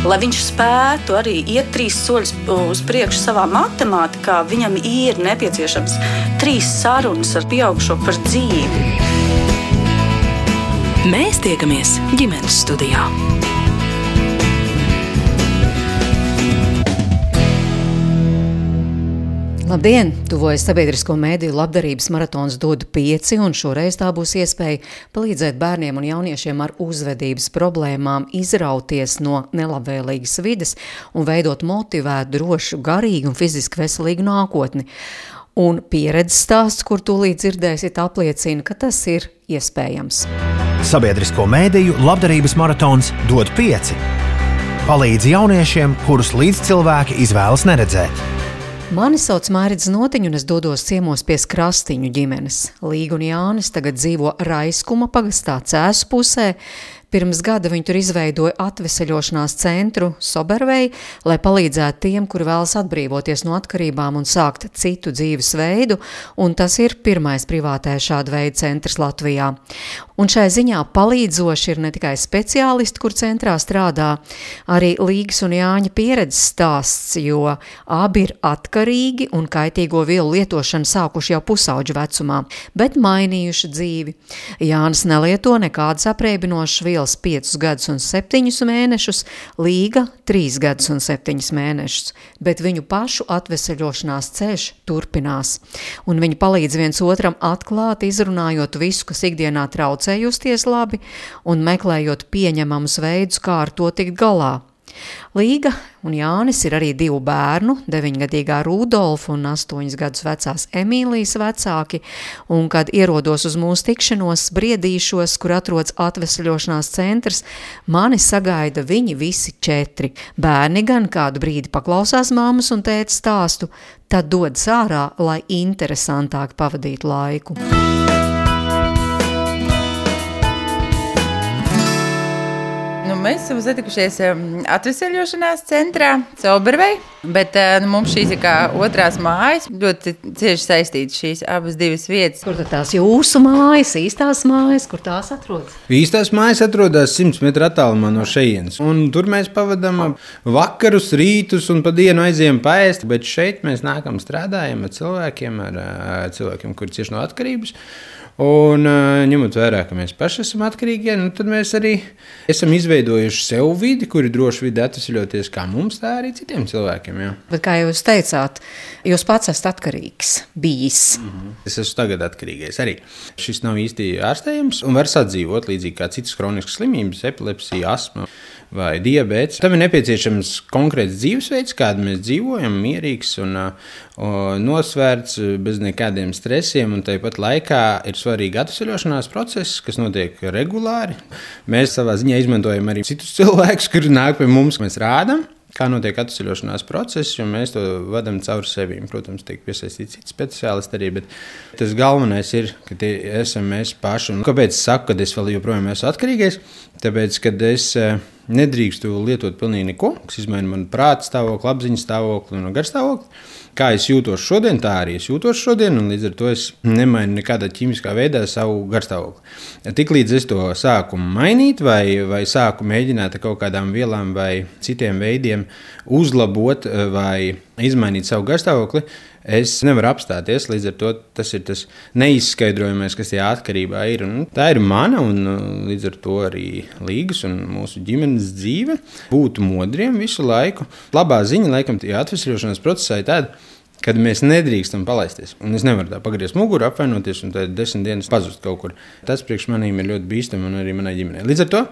Lai viņš spētu arī iet trīs soļus uz priekšu savā matemātikā, viņam ir nepieciešams trīs sarunas ar pieaugušo par dzīvi. Mēs tiekamies ģimenes studijā. Labdien! Tuvojas sabiedrisko mēdīju labdarības maratons dod pieci, un šoreiz tā būs iespēja palīdzēt bērniem un jauniešiem ar uzvedības problēmām izrauties no nelabvēlīgas vides un veidot motivētu, drošu, garīgu un fiziski veselīgu nākotni. Un pieredzes stāsts, kur tūlīt dzirdēsiet, apliecina, ka tas ir iespējams. Sabiedrisko mēdīju labdarības maratons dod pieci. Palīdz jauniešiem, kurus līdzcilvēki izvēlas neredzēt. Mani sauc Mārcis Notiņš, un es dodos ciemos pie Krastiņu ģimenes. Līga un Jānis tagad dzīvo Raiskuma pagastā Cēsu pusē, Pirms gada viņi tur izveidoja atveseļošanās centru Sobervei, lai palīdzētu tiem, kuri vēlas atbrīvoties no atkarībām un sākt citu dzīves veidu, un tas ir pirmais privātais šāda veida centrs Latvijā. Un šai ziņā palīdzoši ir ne tikai speciālisti, kur centrā strādā, arī Līgas un Jāņa pieredzes stāsts, jo abi ir atkarīgi un kaitīgo vielu lietošanu sākuši jau pusauģu vecumā, bet mainījuši dzīvi. Jānis nelieto nekādas apreibinošas vielas Ielas 5 gadus un 7 mēnešus, Līga 3 gadus un 7 mēnešus, bet viņu pašu atveseļošanās ceļš turpinās, un viņi palīdz viens otram atklāt, izrunājot visu, kas ikdienā traucē justies labi, un meklējot pieņemamus veidus, kā ar to tikt galā. Līga un Jānis ir arī divu bērnu, 9-gadīgā Rudolfa un 8 gadus vecās Emīlijas vecāki, un kad ierodos uz mūsu tikšanos, briedīšos, kur atrodas atvesļošanās centrs, mani sagaida viņi visi četri. Bērni gan kādu brīdi paklausās māmas un tēta stāstu, tad dodas ārā, lai interesantāk pavadītu laiku. Mēs esam satikušies atvesaļošanās centrā, Saubervei. Bet eh, nu, mums šīs ir kā otrās mājas, ļoti cieši saistītas šīs abas divas vietas. Kur tās jūsu mājas, īstās mājas, kur tās atrodas? Īstās mājas atrodas 100 metru attālumā no šejienes. Un tur mēs pavadām vakarus, rītus un pa dienu aizējām paēst. Bet šeit mēs nākam strādājam ar cilvēkiem, ar cilvēkiem, kuri cieši no atkarības. Un, ņemot vērā, ka mēs paši esam atkarīgi, nu, tad mēs arī esam izveidojuši sev vidi, kur ir droši vidi atvesļoties kā mums, tā arī citiem cilvēkiem. Jā. Bet, kā jūs teicāt, jūs pats esat atkarīgs, bijis. Mm -hmm. Es esmu tagad atkarīgais arī. Šis nav īsti ārstējams un var sadzīvot līdzīgi kā citas kroniskas slimības, epilepsija, asma vai diabetes. Tam ir nepieciešams konkrēts dzīvesveids, kādu mēs dzīvojam, mierīgs un uh, nosvērts, bez nekādiem stresiem. Un tāpat laikā ir svarīgi atvesaļošanās process, kas notiek regulāri. Mēs savā ziņā izmantojam arī citus cilvēkus, kuri nāk pie mums, mēs rādām. Kā notiek atvesaļošanās process, jo mēs to vadām cauri sevi. Protams, tiek piesaistīti citi speciālisti arī, bet tas galvenais ir, ka tie esam mēs paši. Un kāpēc es saku, ka es vēl joprojām esmu atkarīgais? Tāpēc, kad es uh, nedrīkstu lietot pilnīgi neko, kas izmaina manu prāta stāvokli, apziņas stāvokli un garstāvokli. Kā es jūtos šodien, tā arī es jūtos šodien, un līdz ar to es nemainu nekādā ķīmiskā veidā savu garstāvokli. Tiklīdz es to sāku mainīt, vai, vai sāku mēģināt ar kaut kādām vielām vai citiem veidiem uzlabot vai izmainīt savu garstāvokli, Es nevaru apstāties, līdz ar to tas ir tas neizskaidrojamais, kas tajā atkarībā ir. Un tā ir mana un uh, līdz ar to arī līgas un mūsu ģimenes dzīve. Būt modriem visu laiku. Labā ziņa, laikam, tajā atvesļošanās procesā ir tāda. Kad mēs nedrīkstam palaisties, un es nevaru tā pagriezt muguru, apvainoties, un tad desmit dienas pazust kaut kur. Tas priekš maniem ir ļoti bīstami, un arī manai ģimenei. Līdz ar to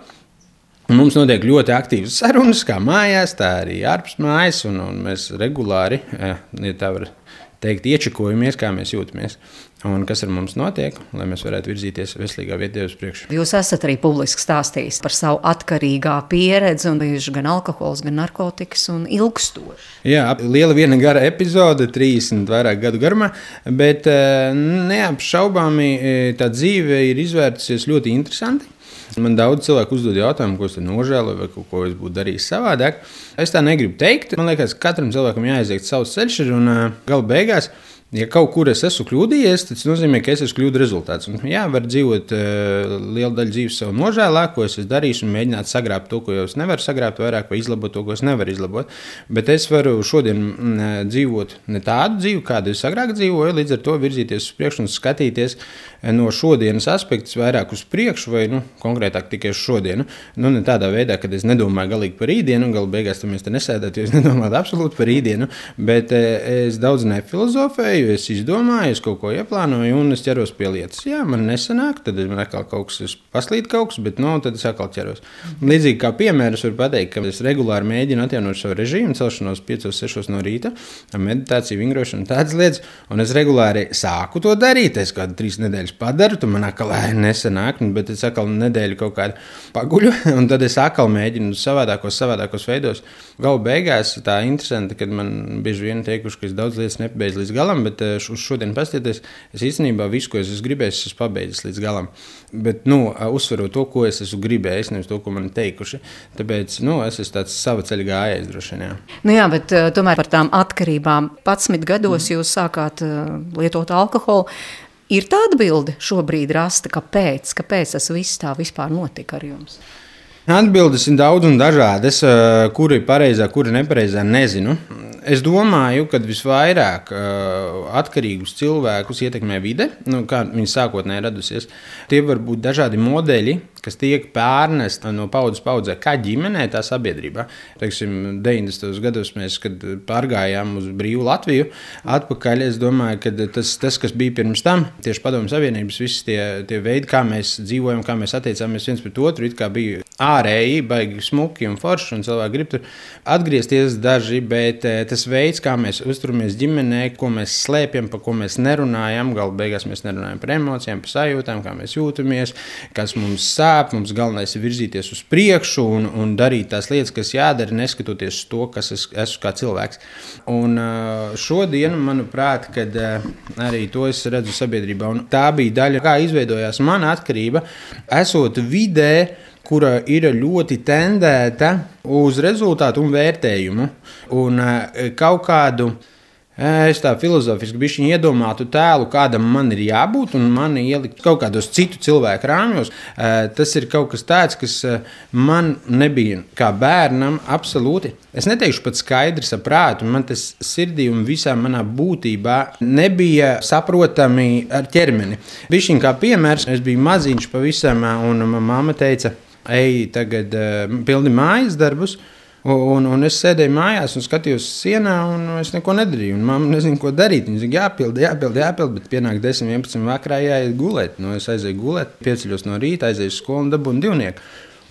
Mums notiek ļoti aktīvas sarunas, kā mājās, tā arī ārpus mājas, un, un mēs regulāri, ja tā var teikt, iečakojamies, kā mēs jūtamies un kas ar mums notiek, lai mēs varētu virzīties veselīgā vietā uz priekšu. Jūs esat arī publiski stāstījis par savu atkarīgā pieredzi, un bijuši gan alkohols, gan narkotikas, un ilgstoši. Jā, liela viena gara epizode, 30 vairāk gadu garumā, bet eh, neapšaubāmi eh, tā dzīve ir izvērtusies ļoti interesanti. Man daudz cilvēku uzdod jautājumu, ko es nožēloju, vai ko es būtu darījis savādāk. Es tā negribu teikt. Man liekas, ka katram cilvēkam jāiziet savs ceļš, un uh, gala beigās Ja kaut kur es esmu kļūdījies, tas nozīmē, ka es esmu kļūdu rezultāts. Un, jā, var dzīvot uh, lielu daļu dzīves sev nožēlā, ko es darīšu, un mēģināt sagrābt to, ko jau es nevaru sagrābt, vairāk vai izlabot to, ko es nevaru izlabot. Bet es varu šodien mm, dzīvot ne tādu dzīvi, kādu es agrāk dzīvoju, līdz ar to virzīties uz priekšu un skatīties no šodienas aspektus vairāk uz priekšu, vai nu, konkrētāk tikai uz šodienu. Nu, ne tādā veidā, ka es nedomāju galīgi par rītdienu, un galu beigās tam te nesēdētu, jo es nedomāju absolūti par rītdienu, bet es daudz nefilozofēju gāju, es izdomāju, es kaut ko ieplānoju, un es ķeros pie lietas. Jā, man nesanāk, tad man atkal kaut kas paslīd, kaut kas, bet no, nu, tad es atkal ķeros. Līdzīgi kā piemērs var pateikt, ka es regulāri mēģinu atjaunot savu režīmu, celšanos 5-6 no rīta, meditāciju, vingrošanu, tādas lietas, un es regulāri sāku to darīt. Es kādu trīs nedēļas padaru, tad man atkal nesanāk, bet es atkal nedēļu kaut kādu paguļu, un tad es atkal mēģinu savādākos, savādākos veidos. Galu beigās tā interesanti, kad man bieži vien teikuši, ka es daudz lietas nepabeidzu līdz galam, bet eh, uz šodien paskatieties, es īstenībā visu, ko es esmu gribējis, esmu pabeidzis līdz galam. Bet, nu, uzsverot to, ko es esmu gribējis, nevis to, ko man teikuši. Tāpēc nu, es esmu tāds sava ceļa gājējs droši vien. Jā. Nu jā, bet uh, tomēr par tām atkarībām. 11 gados mm. jūs sākāt uh, lietot alkoholu. Ir tāda bilde šobrīd rasta, kāpēc, kāpēc tas viss tā vispār notika ar jums? Atbildes ir daudz un dažādas. Kura ir pareizā, kura nepareizā, nezinu. Es domāju, ka visvairāk uh, atkarīgus cilvēkus ietekmē vide, nu, kā viņi sākotnēji radusies. Tie var būt dažādi modeļi, kas tiek pārnesta no paudzes paudzē, kā ģimenē, tā sabiedrībā. Teiksim, 90. gados mēs, kad pārgājām uz brīvu Latviju, atpakaļ es domāju, ka tas, tas kas bija pirms tam, tieši padomju Savienības, visi tie, tie veidi, kā mēs dzīvojam, kā mēs attiecāmies viens pret otru, bija ārēji, baigi smuki un forši, un cilvēki grib tur atgriezties daži, bet eh, tas veids, kā mēs uzturamies ģimenē, ko mēs slēpjam, par ko mēs nerunājam, galu beigās mēs nerunājam par emocijām, par sajūtām, kā mēs jūtamies, kas mums sāp sāp. Mums galvenais ir virzīties uz priekšu un, un darīt tās lietas, kas jādara, neskatoties uz to, kas es esmu kā cilvēks. Un šodien, manuprāt, kad arī to es redzu sabiedrībā, un tā bija daļa, kā izveidojās mana atkarība, esot vidē kura ir ļoti tendēta uz rezultātu un vērtējumu un kaut kādu Es tā filozofiski biju iedomātu tēlu, kādam man ir jābūt, un man ielikt kaut kādos citu cilvēku rāmjos. Tas ir kaut kas tāds, kas man nebija kā bērnam absolūti. Es neteikšu pat skaidri saprātu, man tas sirdī un visā manā būtībā nebija saprotami ar ķermeni. Bišķiņ kā piemērs, es biju maziņš pavisam, un mamma teica, ej, tagad pildi mājas darbus. Un, un es sēdēju mājās un skatījos sienā, un es neko nedarīju. Un mamma nezina, ko darīt. Viņa saka, jāpild, jāpild, jāpild, bet pienāk 10, 11 vakarā jāiet gulēt. Nu, es aizēju gulēt, pieceļos no rīta, aizēju uz skolu un dabūju divnieku.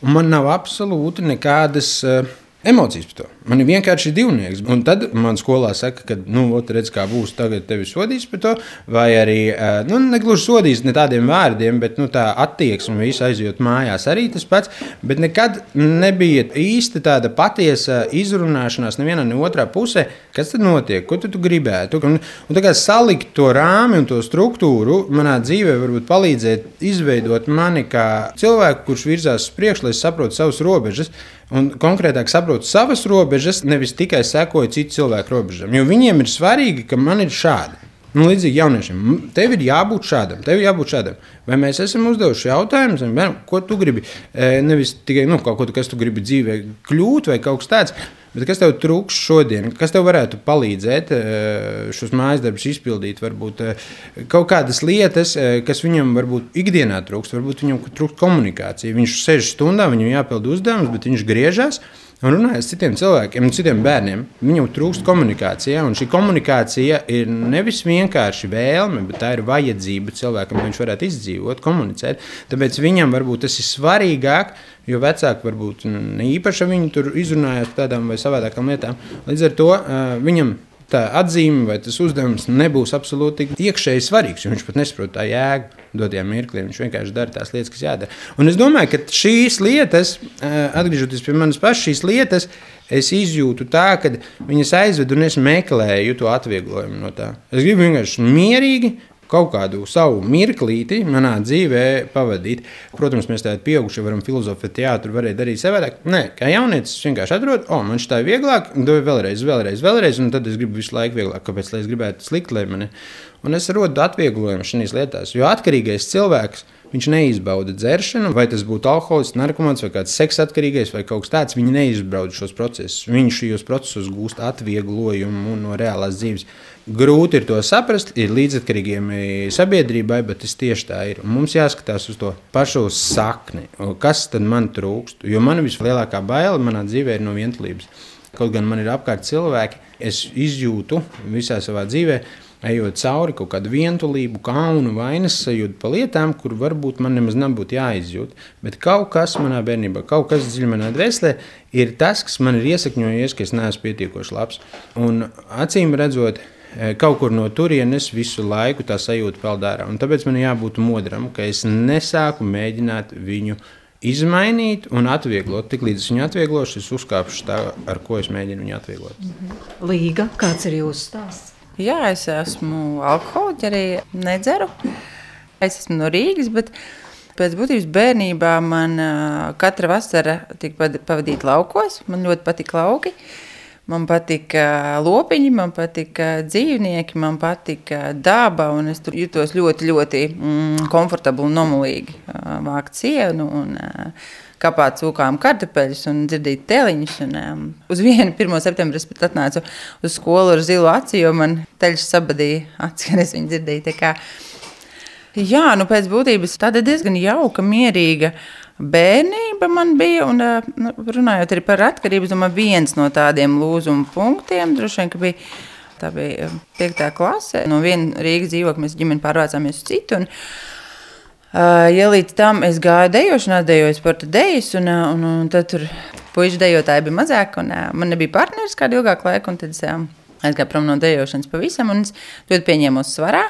Un man nav absolūti nekādas. Uh, emocijas par to. Man ir vienkārši divnieks. Un tad man skolā saka, ka, nu, ot, redz, kā būs, tagad tevi sodīs par to. Vai arī, nu, negluži sodīs ne tādiem vārdiem, bet nu, tā attieksme, visu aizjūt mājās, arī tas pats. Bet nekad nebija īsti tāda patiesa izrunāšanās nevienā ne otrā pusē, kas tad notiek, ko tu, tu gribētu. Un, un tā kā salikt to rāmi un to struktūru manā dzīvē varbūt palīdzēt izveidot mani kā cilvēku, kurš virzās uz priekšu, lai saprotu savas robežas. Un konkrētāk saprotu savas robežas, nevis tikai sekoju citu cilvēku robežām. Jo viņiem ir svarīgi, ka man ir šādi. Nu, līdzīgi jauniešiem, tev ir jābūt šādam, tev ir jābūt šādam. Vai mēs esam uzdevuši jautājumus, ko tu gribi? E, nevis tikai nu, kaut ko, kas tu gribi dzīvē kļūt vai kaut kas tāds. Bet kas tev trūks šodien? Kas tev varētu palīdzēt eh, šos mājas darbus izpildīt? Varbūt eh, kaut kādas lietas, kas viņam varbūt ikdienā trūkst, varbūt viņam trūkst komunikācija. Viņš sēž stundā, viņam jāpild uzdevums, bet viņš griežas. Un runājot ar citiem cilvēkiem, citiem bērniem, viņam trūkst komunikācija. Un šī komunikācija ir nevis vienkārši vēlme, bet tā ir vajadzība cilvēkam, lai viņš varētu izdzīvot, komunicēt. Tāpēc viņam varbūt tas ir svarīgāk Jo vecāki varbūt īpaši viņi tur izrunājās par tādām vai savādākām lietām. Līdz ar to viņam tā atzīme vai tas uzdevums nebūs absolūti iekšēji svarīgs. Viņš pat nesaprot tā jēgu dotajā mirklī. Viņš vienkārši dara tās lietas, kas jādara. Un es domāju, ka šīs lietas, atgriežoties pie manas pašas, šīs lietas, es izjūtu tā, ka viņas aizved un es meklēju to atvieglojumu no tā. Es gribu vienkārši mierīgi kaut kādu savu mirklīti manā dzīvē pavadīt. Protams, mēs tādā pieaugušie varam filozofēt, teātrī, varēja darīt savādāk. Nē, kā jaunietis, vienkārši atrodu, o, man šī tā ir vieglāk, doju vēlreiz, vēlreiz, vēlreiz, un tad es gribu visu laiku vieglāk. Kāpēc es gribētu slikt, lai mani? Un es rodu atvieglojumu šajās lietās, jo atkarīgais cilvēks. Viņš neizbauda dzeršanu, vai tas būtu alkohols, narkomāns vai kāds seksatkarīgais vai kaut kas tāds. Viņi neizbauda šos procesus. Viņš šajos procesos gūst atvieglojumu no reālās dzīves. Grūti ir to saprast, ir līdzatkarīgiem sabiedrībai, bet tas tieši tā ir. Mums jāskatās uz to pašu sakni, kas tad man trūkst. Jo man vislielākā baila manā dzīvē ir no vientulības. Kaut gan man ir apkārt cilvēki, es izjūtu visā savā dzīvē, ejot cauri kaut kādu vientulību, kaunu, vainas sajūtu par lietām, kur varbūt man nemaz nebūtu jāizjūt. Bet kaut kas manā bērnībā, kaut kas dziļi manā dvēselē, ir tas, kas man ir iesakņojies, ka es neesmu pietiekoši labs. Un acīm redzot, Eh, kaut kur no turienes visu laiku tā sajūta peld ārā. Un tāpēc man jābūt modram, ka es nesāku mēģināt viņu izmainīt un atvieglot. Tiklīdz es viņu atvieglošu, es uzkāpšu tā, ar ko es mēģinu viņu atvieglot. Mhm. Līga, kāds ir jūsu stāsts? Jā, es esmu alkoholiķis, arī nedzeru. Es esmu no Rīgas, bet pēc būtības bērnībā man katra vasara tika pavadīta laukos. Man ļoti patika lauki. Uh, Man patika lopiņi, man patika dzīvnieki, man patika daba. Es tur jutos ļoti, ļoti mm, komfortabli un nomulīgi. Vākt sienu un kāpāt cūkām kartupeļus un dzirdīt teliņus. Un, um, uz 1. 1. septembrī es pat atnācu uz skolu ar zilu aci, jo man teļš sabadīja aci, kad es viņu dzirdēju. Jā, nu pēc būtības tāda diezgan jauka, mierīga bērnība man bija, un nu, runājot arī par atkarību, domāju, viens no tādiem lūzuma punktiem droši vien bija. Tā bija piekta klase. No viena Rīgas dzīvokļa mēs ģimeni pārvācāmies uz citu. Un, uh, ja līdz tam es gāju dejošanā, dejoju sporta dejas, un, un, un tad tur puikas dejotāji bija mazāk, un man nebija partneris kādu ilgāku laiku. Tad es aizgāju prom no dejošanas pavisam, un es ļoti pieņēmu svarā.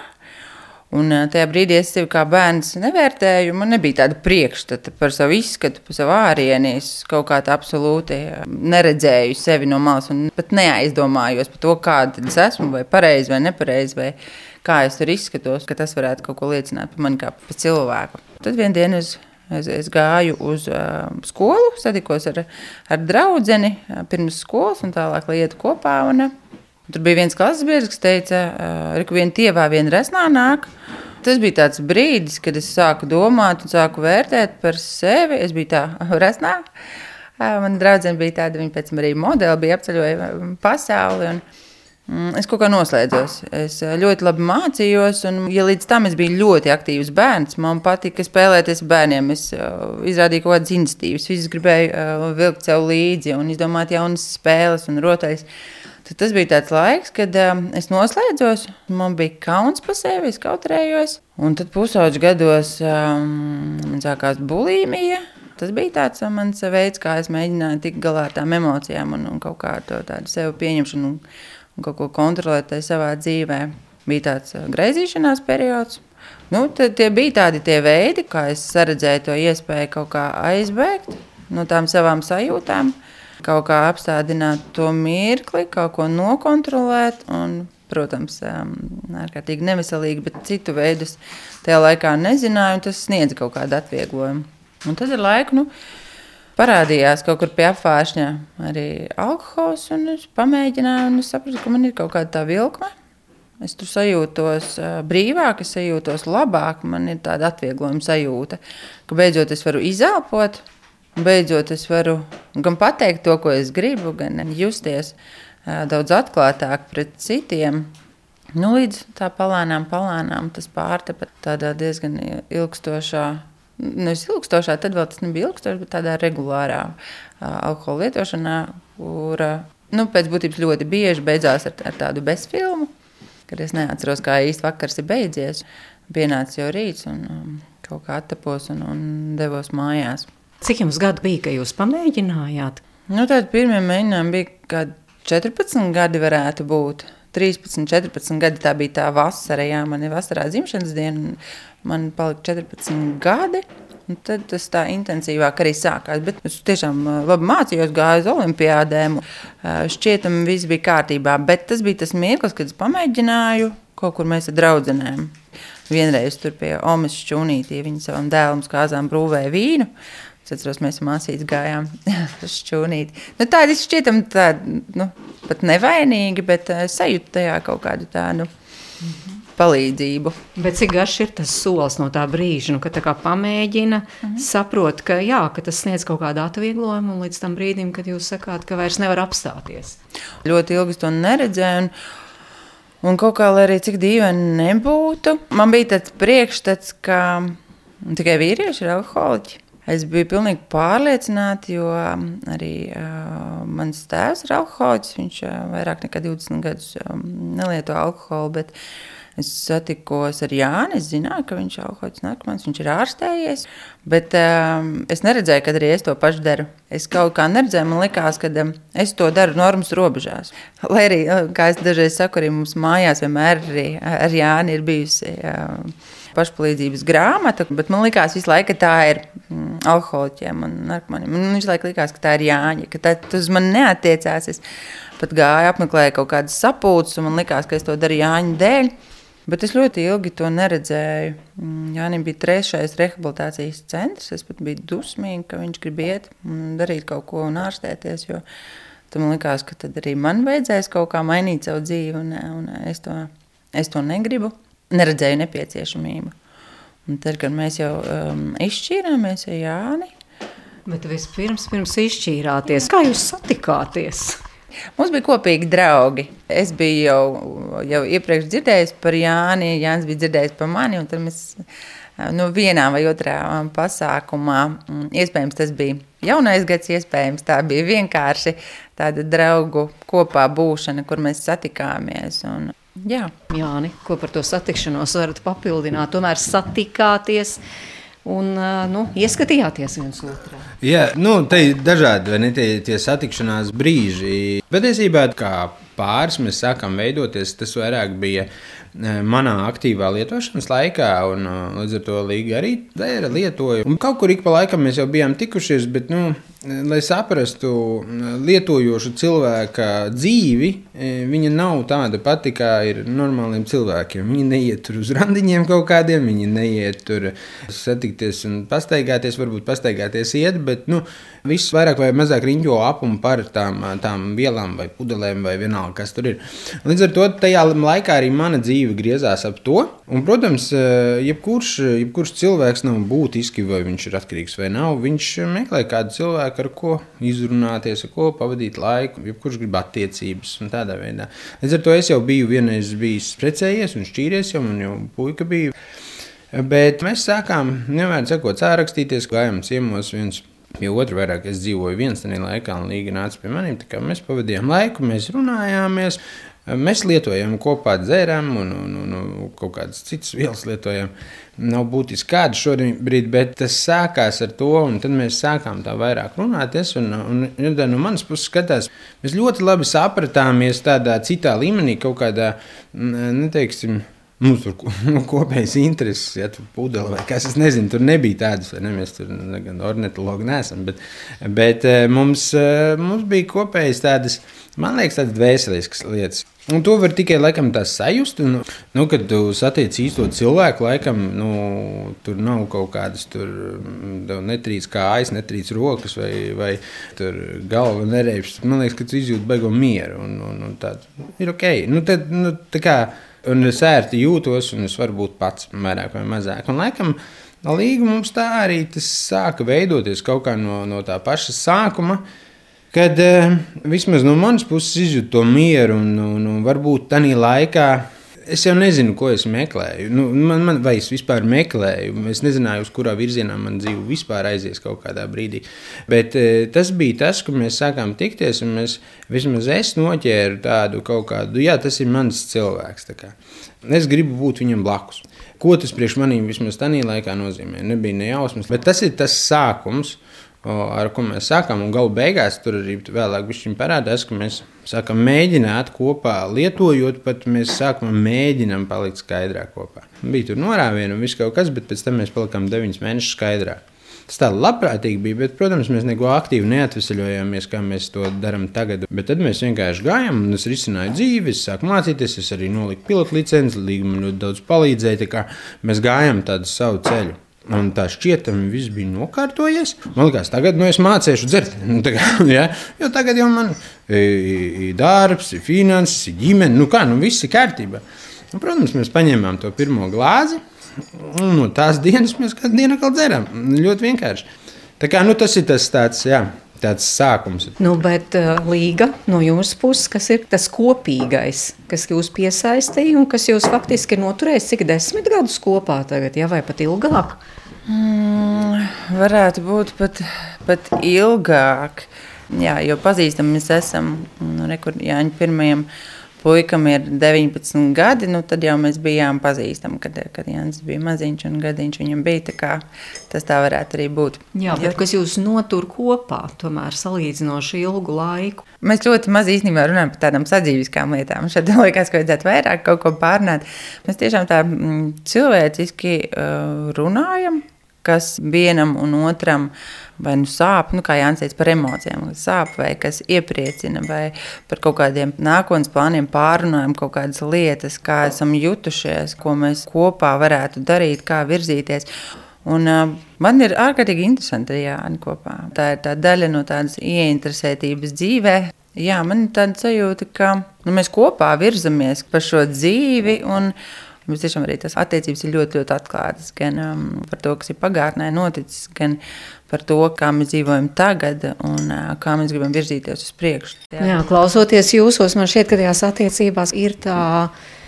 Un tajā brīdī es sevi kā bērns nevērtēju. Man nebija tāda priekšstata par savu izskatu, par savu ārieni. Es kaut kā tā absolūti neredzēju sevi no malas un pat neaizdomājos par to, kāda es esmu, vai pareizi vai nepareizi, vai kā es tur izskatos, ka tas varētu kaut ko liecināt par mani kā par cilvēku. Tad vienā dienā es Es, es gāju uz uh, skolu, satikos ar, ar draugu uh, pirms skolas, un tālāk lietu kopā. Un, uh, Tur bija viens klases biedrs, kas teica, ka viena tievā, viena resnā nāk. Tas bija tāds brīdis, kad es sāku domāt un sāku vērtēt par sevi. Es biju tā resnā. Man draudzene bija tāda, viņa pēc tam arī modeli bija apceļoja pasauli. Un, Es kaut kā noslēdzos. Es ļoti labi mācījos, un, ja līdz tam es biju ļoti aktīvs bērns, man patika spēlēties ar bērniem. Es uh, izrādīju kaut kādas iniciatīvas, visas gribēju uh, vilkt sev līdzi un izdomāt jaunas spēles un rotaļas. Tad tas bija tāds laiks, kad um, es noslēdzos, man bija kauns par sevi, es kautrējos. Un tad pusauģis gados um, man sākās bulimija. Tas bija tāds mans veids, kā es mēģināju tikt galā ar tām emocijām un, un kaut kādu tādu sevi pieņemšanu un, un kaut ko kontrolēt savā dzīvē. Bija tāds uh, greizīšanās periods. Nu, tie bija tādi tie veidi, kā es redzēju to iespēju kaut kā aizbēgt no tām savām sajūtām kaut kā apstādināt to mirkli, kaut ko nokontrolēt. Un, protams, um, ārkārtīgi neveselīgi, bet citu veidu es tajā laikā nezināju, un tas sniedz kaut kādu atvieglojumu. Un tad ar laiku nu, parādījās kaut kur pie apgājuma arī alkohols, es pamēģināju, un es sapratu, ka man ir kaut kāda tā vilkme. Es tur sajūtos uh, brīvāk, es sajūtos labāk, man ir tāda atvieglojuma sajūta, ka beidzot es varu izelpot, Beidzot, es varu gan pateikt to, ko es gribu, gan justies daudz atklātāk pret citiem. Nu, līdz tā palānām, palānām tas pārtepa tādā diezgan ilgstošā, nevis ilgstošā, tad vēl tas nebija ilgstoši, bet tādā regulārā alkohola lietošanā, kura nu, pēc būtības ļoti bieži beidzās ar, ar tādu bezfilmu, kad es neatceros, kā īsti vakars ir beidzies. Pienāca jau rīts un um, kaut kā attapos un, un devos mājās. Cik jums gadu bija, kad jūs pamēģinājāt? Nu, tad pirmie mēģinājumi bija kad 14 gadi varētu būt. 13, 14 gadi tā bija tā vasara, jā, man ir vasarā dzimšanas diena, man palika 14 gadi. Un tad tas tā intensīvāk arī sākās. Bet es tiešām labi mācījos, gāju uz olimpiādēm. Šķietam, viss bija kārtībā. Bet tas bija tas mirklis, kad es pamēģināju kaut kur mēs ar draudzenēm. Vienreiz tur pie Omas šķūnītī viņa savam dēlam kāzām brūvēja vīnu. Es atceros, mēs māsītes gājām uz šķūnīti. Nu, tādi šķietam tādi, nu, pat nevainīgi, bet uh, sajūta tajā kaut kādu tādu. Mm -hmm palīdzību. Bet cik garš ir tas solis no tā brīža, nu, kad tā pamēģina, mm -hmm. saprot, ka, jā, ka tas sniedz kaut kādu atvieglojumu līdz tam brīdim, kad jūs sakāt, ka vairs nevar apstāties? Ļoti ilgi to neredzēju. Un... Un kaut kā, arī cik dīvaini nebūtu, man bija tāds priekšstats, ka tikai vīrieši ir alkoholiķi. Es biju pilnīgi pārliecināta, jo arī uh, mans tēvs ir alkoholiķis. Viņš uh, vairāk nekā 20 gadus um, nelieto alkoholu. Bet, Es satikos ar Jāni. Es zināju, ka viņš ir alkoholiķis, narkomāns, viņš ir ārstējies. Bet um, es neredzēju, ka arī es to pašu daru. Es kaut kā neredzēju, man liekas, ka um, es to daru normas robežās. Lai arī, uh, kā es dažreiz saku, arī mums mājās vienmēr arī ar Jāni ir bijusi. Um, pašpalīdzības grāmata, bet man liekas, visu laiku, ka tā ir mm, alkoholiķiem un narkomāniem. Man visu laiku likās, ka tā ir Jāņa, ka tā uz mani neatiecās. Es pat gāju, apmeklēju kaut kādas sapulces, un man likās, ka es to daru Jāņa dēļ. Bet es ļoti ilgi to neredzēju. Mm, Jānis bija trešais rehabilitācijas centrs. Es pat biju dusmīga, ka viņš grib iet un darīt kaut ko un ārstēties. Jo tad man likās, ka tad arī man vajadzēs kaut kā mainīt savu dzīvi, un, un es, to, es to negribu. Neredzēju nepieciešamību. Un tad, kad mēs jau um, izšķīrāmies ar Jāni. Bet vispirms, pirms izšķīrāties, kā jūs satikāties? Mums bija kopīgi draugi. Es biju jau, jau iepriekš dzirdējis par Jāni, Jānis bija dzirdējis par mani. Tad mēs nu, vienā vai otrā pasākumā, mm, iespējams, tas bija jaunais gads, iespējams, tā bija vienkārši tāda draugu kopā būšana, kur mēs satikāmies. Un, jā. Jāni, ko par to satikšanos varat papildināt? Tomēr satikāties un nu, ieskatījāties viens otrā. Jā, nu, te ir dažādi ne, tie, tie satikšanās brīži. Patiesībā, kā pāris mēs sākām veidoties, tas vairāk bija manā aktīvā lietošanas laikā, un līdz ar to Līga arī vēra lietoja. Un kaut kur ik pa laikam mēs jau bijām tikušies, bet, nu, lai saprastu lietojošu cilvēka dzīvi, viņa nav tāda pati, kā ir normāliem cilvēkiem. Viņi neiet tur uz randiņiem kaut kādiem, viņi neiet tur satikties un pastaigāties, varbūt pastaigāties iet, bet, nu, viss vairāk vai mazāk riņķo ap un par tām, tām vielām vai pudelēm vai vienalga, kas tur ir. Līdz ar to tajā laikā arī mana dzīve griezās ap to. Un, protams, jebkurš, jebkurš cilvēks nav būtiski, vai viņš ir atkarīgs vai nav. Viņš meklē kādu cilvēku, ar ko izrunāties, ar ko pavadīt laiku. Jebkurš grib attiecības un tādā veidā. Līdz ar to es jau biju vienreiz bijis precējies un šķīries, jau man jau puika bija. Bet mēs sākām, nevērt sakot, sārakstīties, gājām ciemos viens pie otra vairāk. Es dzīvoju viens tajā laikā, un Līga nāca pie maniem. Mēs pavadījām laiku, mēs runājāmies. Mēs lietojam kopā dzērām un, un, un, un kaut kādas citas vielas lietojam. Nav būtiski kāda šobrīd, bet tas sākās ar to, un tad mēs sākām tā vairāk runāties. Un, un, un no manas puses skatās, mēs ļoti labi sapratāmies tādā citā līmenī, kaut kādā, neteiksim, Mums tur nu, kopējas intereses, ja tur pudele vai kas. Es nezinu, tur nebija tādas, ne? Mēs tur ne, gan ornitologi neesam. Bet, bet eh, mums, eh, mums bija kopējas tādas, man liekas, tādas dvēseliskas lietas. Un to var tikai laikam tā sajust. Un, nu, kad tu satiec īsto cilvēku, laikam nu, tur nav kaut kādas tur mm, netrīc kājas, netrīc rokas vai, vai galva nereibs. Man liekas, ka tu izjūti beigo mieru. Un, un, un tā ir ok. Nu, tad, nu, tā kā, un es ērti jūtos, un es varu būt pats vairāk vai mazāk. Un, laikam, Līga mums tā arī sāka veidoties kaut kā no, no tā paša sākuma. Kad eh, vismaz no manas puses izjūtu to mieru, un, un, un varbūt tādā laikā Es jau nezinu, ko es meklēju. Nu, man, man, vai es vispār meklēju? Es nezināju, uz kurā virzienā man dzīve vispār aizies kaut kādā brīdī. Bet e, tas bija tas, kad mēs sākām tikties, un mēs, vismaz es noķēru tādu kaut kādu, jā, tas ir mans cilvēks. Es gribu būt viņam blakus. Ko tas priekš maniem vismaz tajā laikā nozīmē? Nebija ne jausmas, bet tas ir tas sākums ar ko mēs sākām. Galu beigās tur arī vēlāk parādās, ka mēs sākam mēģināt kopā, lietojot, pat mēs sākam mēģinām palikt skaidrā kopā. Bija tur norāviena un viss kaut kas, bet pēc tam mēs palikām deviņus mēnešus skaidrā. Tas tā labprātīgi bija, bet, protams, mēs neko aktīvi neatvesaļojāmies, kā mēs to darām tagad. Bet tad mēs vienkārši gājām, un es risināju dzīvi, es sāku mācīties, es arī noliku pilotu licenci, līga man ļoti daudz palīdzēja. Mēs gājām tādu savu ceļu. Un tā šķietami viss bija nokārtojies. Man liekas, tagad nu, es mācīšu dzert. Nu, tagad, ja? Jo tagad jau man ir darbs, ir finanses, ir ģimene. Nu, kā, nu, viss ir kārtībā. Nu, protams, mēs paņēmām to pirmo glāzi. Un no tās dienas mēs katru dienu atkal dzeram. Ļoti vienkārši. Tā kā, nu, tas ir tas tāds. Jā tāds sākums. Nu, bet uh, līga no jūsu puses, kas ir tas kopīgais, kas jūs piesaistīja un kas jūs faktiski ir noturējis cik desmit gadus kopā tagad, ja, vai pat ilgāk? Mm, varētu būt pat, pat ilgāk. Jā, jo pazīstami mēs esam nu, Jāņa pirmajam puikam ir 19 gadi, nu tad jau mēs bijām pazīstami, kad, kad Jānis bija maziņš un gadiņš viņam bija. Tā tas tā varētu arī būt. Jā, bet jo, kas jūs notur kopā, tomēr salīdzinoši ilgu laiku? Mēs ļoti maz īstenībā runājam par tādām sadzīviskām lietām. Šeit liekas, ka vajadzētu vairāk kaut ko pārnāt. Mēs tiešām tā mm, cilvēciski uh, runājam kas vienam un otram vai nu sāp, nu, kā Jānis teica, par emocijām, sāp vai kas iepriecina, vai par kaut kādiem nākotnes plāniem pārunājam kaut kādas lietas, kā esam jutušies, ko mēs kopā varētu darīt, kā virzīties. Un, uh, man ir ārkārtīgi interesanti ar Jānu kopā. Tā ir tā daļa no tādas ieinteresētības dzīvē. Jā, man ir tāda sajūta, ka nu, mēs kopā virzamies pa šo dzīvi. Un, uh, Mums tiešām arī tas attiecības ir ļoti, ļoti atklātas. Gan um, par to, kas ir pagātnē noticis, gan par to, kā mēs dzīvojam tagad un uh, kā mēs gribam virzīties uz priekšu. Jā, Jā klausoties jūsos, man šķiet, ka tajās attiecībās ir tā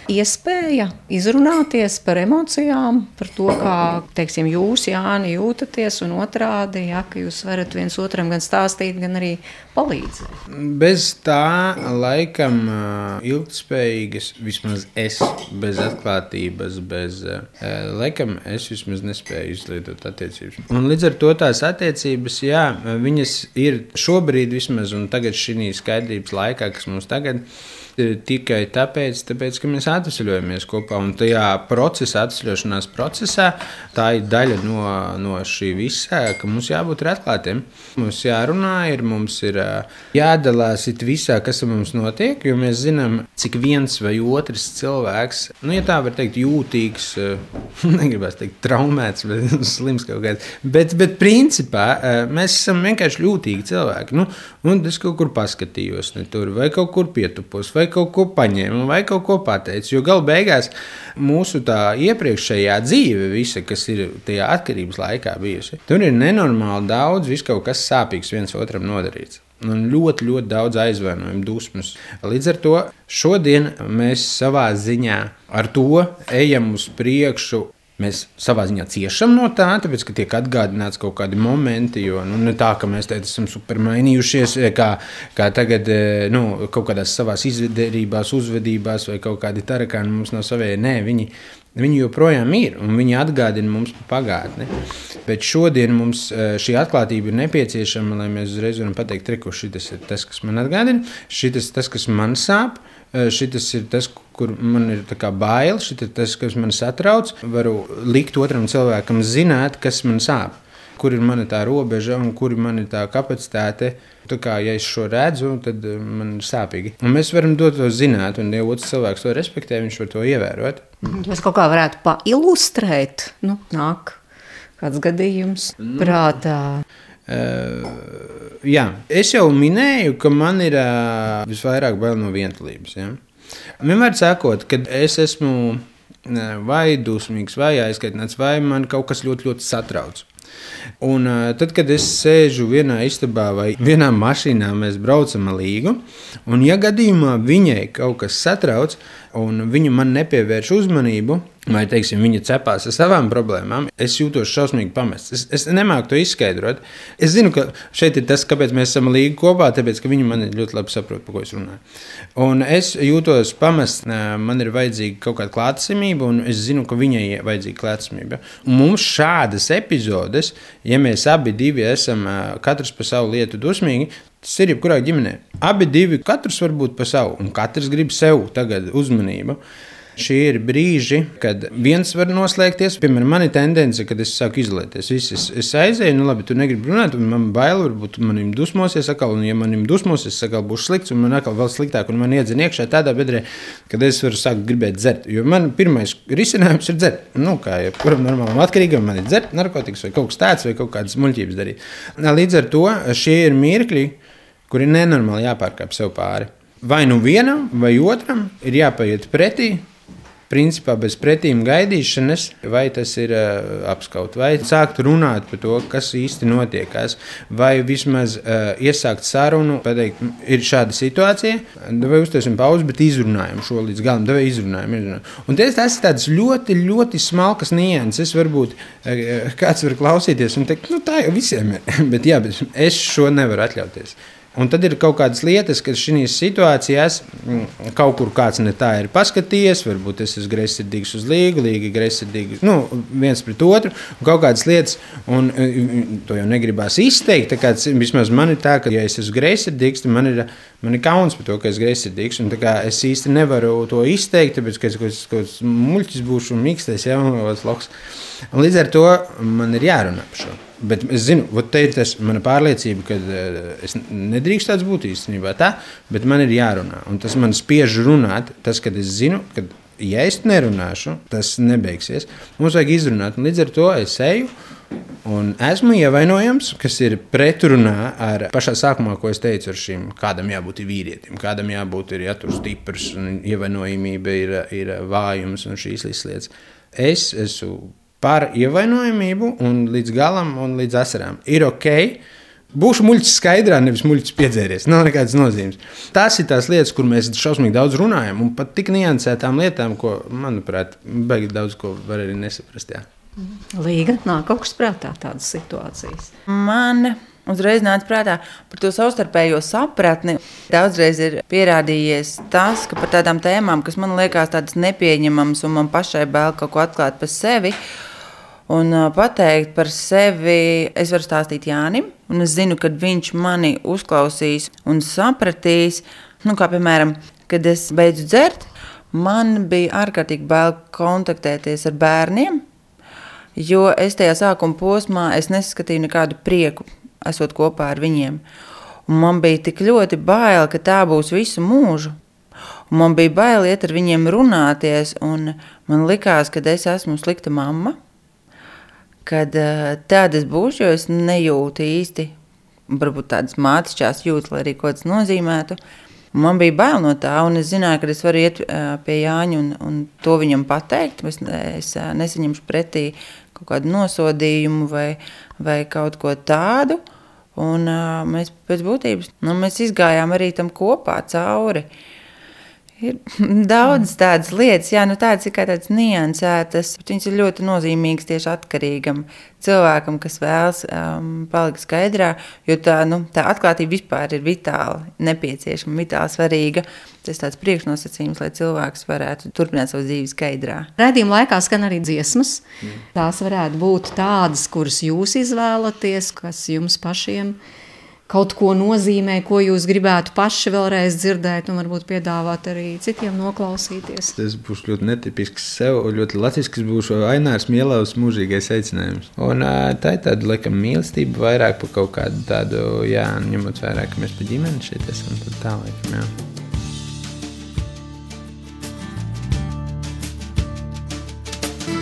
iespēja izrunāties par emocijām, par to, kā teiksim, jūs, Jāni, jūtaties, un otrādi, ja, ka jūs varat viens otram gan stāstīt, gan arī palīdzēt. Bez tā, laikam, ilgspējīgas, vismaz es, bez atklātības, bez, laikam, es vismaz nespēju izlietot attiecības. Un līdz ar to tās attiecības, jā, viņas ir šobrīd vismaz, un tagad šī skaidrības laikā, kas mums tagad ir tikai tāpēc, tāpēc, ka mēs atvesļojamies kopā. Un tajā procesā, atvesļošanās procesā, tā ir daļa no, no šī visa, ka mums jābūt atklātiem. Mums jārunā, ir, mums ir jādalās visā, kas ar mums notiek, jo mēs zinām, cik viens vai otrs cilvēks, nu, ja tā var teikt, jūtīgs, negribas teikt, traumēts vai slims kaut kāds, bet, bet principā mēs esam vienkārši jūtīgi cilvēki. Nu, un es kaut kur paskatījos, ne tur vai kaut kur pietupos. Vai kaut ko paņēma vai kaut ko pateica. Jo galu beigās mūsu iepriekšējā dzīve, visa, kas ir tajā atkarības laikā bijusi, tur ir nenormāli daudz, viss kaut kas sāpīgs viens otram nodarīts. Un ļoti, ļoti daudz aizvainojumu, dusmas. Līdz ar to šodien mēs savā ziņā ar to ejam uz priekšu Mēs savā ziņā ciešam no tā, tāpēc, ka tiek atgādināts kaut kādi momenti, jo nu, ne tā, ka mēs te esam supermainījušies, e, kā, kā tagad e, nu, kaut kādās savās izvedībās, uzvedībās vai kaut kādi tarakāni mums nav savēji. Nē, viņi, viņi joprojām ir un viņi atgādina mums par pagātni. Bet šodien mums e, šī atklātība ir nepieciešama, lai mēs uzreiz varam pateikt, ka šis ir tas, kas man atgādina, šis ir tas, kas man sāp. Šis ir tas, kur man ir bail, šis ir tas, kas man satrauc. Varu likt otram cilvēkam zināt, kas man sāp. Kur ir mana tā robeža un kur ir mana tā kapacitāte. Tā kā, ja es šo redzu, tad man ir sāpīgi. Un mēs varam dot to zināt, un ja otrs cilvēks to respektē, viņš var to ievērot. Jūs kaut kā varētu pailustrēt, nu, nāk kāds gadījums nu. prātā. Uh, jā, es jau minēju, ka man ir uh, visvairāk bail no vientulības. Ja? Vienmēr sakot, kad es esmu vai dusmīgs, vai aizkaitināts, vai man kaut kas ļoti, ļoti satrauc. Un, uh, tad, kad es sēžu vienā istabā vai vienā mašīnā, mēs braucam līgu, un ja gadījumā viņai kaut kas satrauc, un viņa man nepievērš uzmanību, vai teiksim, viņa cepās ar savām problēmām, es jūtos šausmīgi pamests. Es, es nemāku to izskaidrot. Es zinu, ka šeit ir tas, kāpēc mēs esam līdzi kopā, tāpēc, ka viņa man ļoti labi saprot, par ko es runāju. Un es jūtos pamests, man ir vajadzīga kaut kāda klātsamība, un es zinu, ka viņai ir vajadzīga klātsamība. Un mums šādas epizodes, ja mēs abi esam katrs par savu lietu dusmīgi, Tas ir jebkurā ģimenē. Abi divi, katrs var būt pa savu, un katrs grib sev tagad uzmanību. Šie ir brīži, kad viens var noslēgties. Piemēram, man ir tendence, kad es sāku izolēties. Viss, es, es aizēju, nu labi, tu negribi runāt, un man bail, varbūt manim dusmosies atkal, un ja manim dusmosies, atkal būs slikts, un man atkal vēl sliktāk, un man iedzina iekšā tādā bedrē, kad es varu sākt gribēt dzert. Jo man pirmais risinājums ir dzert. Nu, kā jebkuram normālam atkarīgam, man ir dzert narkotikas vai kaut kas tāds, vai kaut kādas muļķības darīt. Līdz ar to šie ir mirkļi, kuri nenormāli jāpārkāpj sev pāri. Vai nu vienam, vai otram ir jāpaiet pretī, principā bez pretīm gaidīšanas, vai tas ir uh, apskaut, vai sākt runāt par to, kas īsti notiekās, vai vismaz uh, iesākt sarunu, pateikt, ir šāda situācija, vai uztaisam pauzi, bet izrunājam šo līdz galam, vai izrunājam, izrunājam. Un tas, tas ir tāds ļoti, ļoti smalkas nianses, varbūt uh, kāds var klausīties un teikt, nu tā jau visiem ir, bet jā, bet es šo nevaru atļauties. Un tad ir kaut kādas lietas, kas šajās situācijās mm, kaut kur kāds ne tā ir paskatījies. Varbūt es esmu greizsirdīgs uz līgu, līga greizsirdīgs nu, viens pret otru. Kaut kādas lietas, un e, to jau negribās izteikt. Kāds, vismaz man ir tā, ka, ja es esmu greizsirdīgs, tad man ir, man ir kauns par to, ka esmu greizsirdīgs. Es īsti nevaru to izteikt, tāpēc, ka es kaut kāds muļķis būšu un mīkstais, ja, un loks. Un līdz ar to man ir jārunā par šo. Bet es zinu, ka ir tas mana pārliecība, ka uh, es nedrīkstu tāds būt īstenībā tā, bet man ir jārunā. Un tas man spiež runāt, tas, kad es zinu, ka, ja es nerunāšu, tas nebeigsies. Mums vajag izrunāt, un līdz ar to es eju. Un esmu ievainojams, kas ir pretrunā ar pašā sākumā, ko es teicu, ar šīm, kādam jābūt vīrietim, kādam jābūt ir jātur stiprs, un ievainojamība ir, ir vājums un šīs lietas. Es esmu par ievainojamību un līdz galam un līdz asarām. Ir ok. Būšu muļķis skaidrā, nevis muļķis piedzēries. Nav nekādas nozīmes. Tās ir tās lietas, kur mēs šausmīgi daudz runājam, un pat tik niansētām lietām, ko, manuprāt, beigās daudz ko var arī nesaprast. Jā. Līga nāk kaut kas prātā tādas situācijas. Man uzreiz nāca prātā par to savstarpējo sapratni. Daudzreiz ir pierādījies tas, ka par tādām tēmām, kas man liekas tādas nepieņemamas, un man pašai bail kaut ko atklāt par sevi, Un pateikt par sevi, es varu stāstīt Jānim, un es zinu, ka viņš mani uzklausīs un sapratīs. Nu, kā piemēram, kad es beidzu dzert, man bija ārkārtīgi bail kontaktēties ar bērniem, jo es tajā sākuma posmā nesaskatīju nekādu prieku, esot kopā ar viņiem. Un man bija tik ļoti bail, ka tā būs visu mūžu. Un man bija bail iet ar viņiem runāties, un man likās, ka es esmu slikta mamma kad uh, tādas būs, jo es nejūtu īsti, varbūt tādas mātišķās jūtas, lai arī ko tas nozīmētu. Man bija bail no tā, un es zināju, ka es varu iet uh, pie Jāņa un, un to viņam pateikt. Es, es uh, nesaņemšu pretī kaut kādu nosodījumu vai, vai kaut ko tādu. Un, mēs pēc būtības nu, mēs izgājām arī tam kopā cauri. Uh, Ir daudz tādas lietas, jā, nu tādas ir kā tādas niansētas, bet viņas ir ļoti nozīmīgas tieši atkarīgam cilvēkam, kas vēlas um, palikt skaidrā, jo tā, nu, tā atklātība vispār ir vitāli nepieciešama, vitāli svarīga. Tas ir tāds priekšnosacījums, lai cilvēks varētu turpināt savu dzīvi skaidrā. Redzījuma laikā skan arī dziesmas. Mm. Tās varētu būt tādas, kuras jūs izvēlaties, kas jums pašiem ir kaut ko nozīmē, ko jūs gribētu paši vēlreiz dzirdēt, un varbūt piedāvāt arī citiem noklausīties. Tas būs ļoti netipisks sev, ļoti latviešu būs Ainārs Mielavs mūžīgais aicinājums. Un tā ir tāda, laikam, mīlestība vairāk par kaut kādu tādu, jā, ņemot vērā, ka mēs pa ģimeni šeit esam, tad tā, laikam, jā.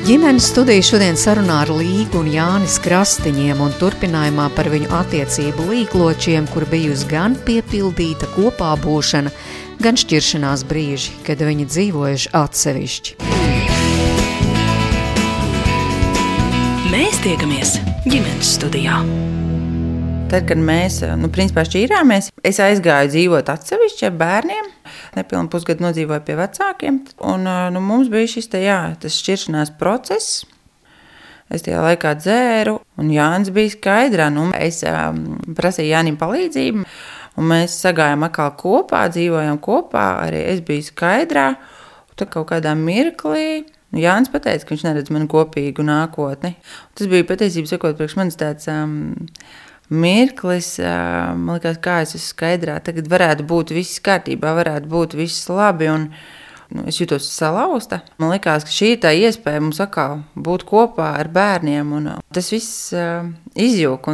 Ģimenes studija šodien sarunā ar Līgu un Jānis Krastiņiem un turpinājumā par viņu attiecību līkločiem, kur bijusi gan piepildīta kopā būšana, gan šķiršanās brīži, kad viņi dzīvojuši atsevišķi. Mēs tiekamies ģimenes studijā. Tad, kad mēs nu, principā šķīrāmies, es aizgāju dzīvot atsevišķi ar bērniem nepilnu pusgadu nodzīvoju pie vecākiem. Un, nu, mums bija šis te, jā, šķiršanās process. Es tajā laikā dzēru, un Jānis bija skaidrā. Nu, es um, prasīju Jānim palīdzību, un mēs sagājām atkal kopā, dzīvojām kopā. Arī es biju skaidrā. Tad kaut kādā mirklī nu, Jānis teica, ka viņš neredz manu kopīgu nākotni. Tas bija patiesībā sakot, priekš manis tāds. Um, mirklis, man liekas, kā es esmu skaidrā. Tagad varētu būt viss kārtībā, varētu būt viss labi. Un, Nu, es jutos salauzta. Man liekas, ka šī ir tā iespēja mums atkal būt kopā ar bērniem. Un tas viss uh, izjūg.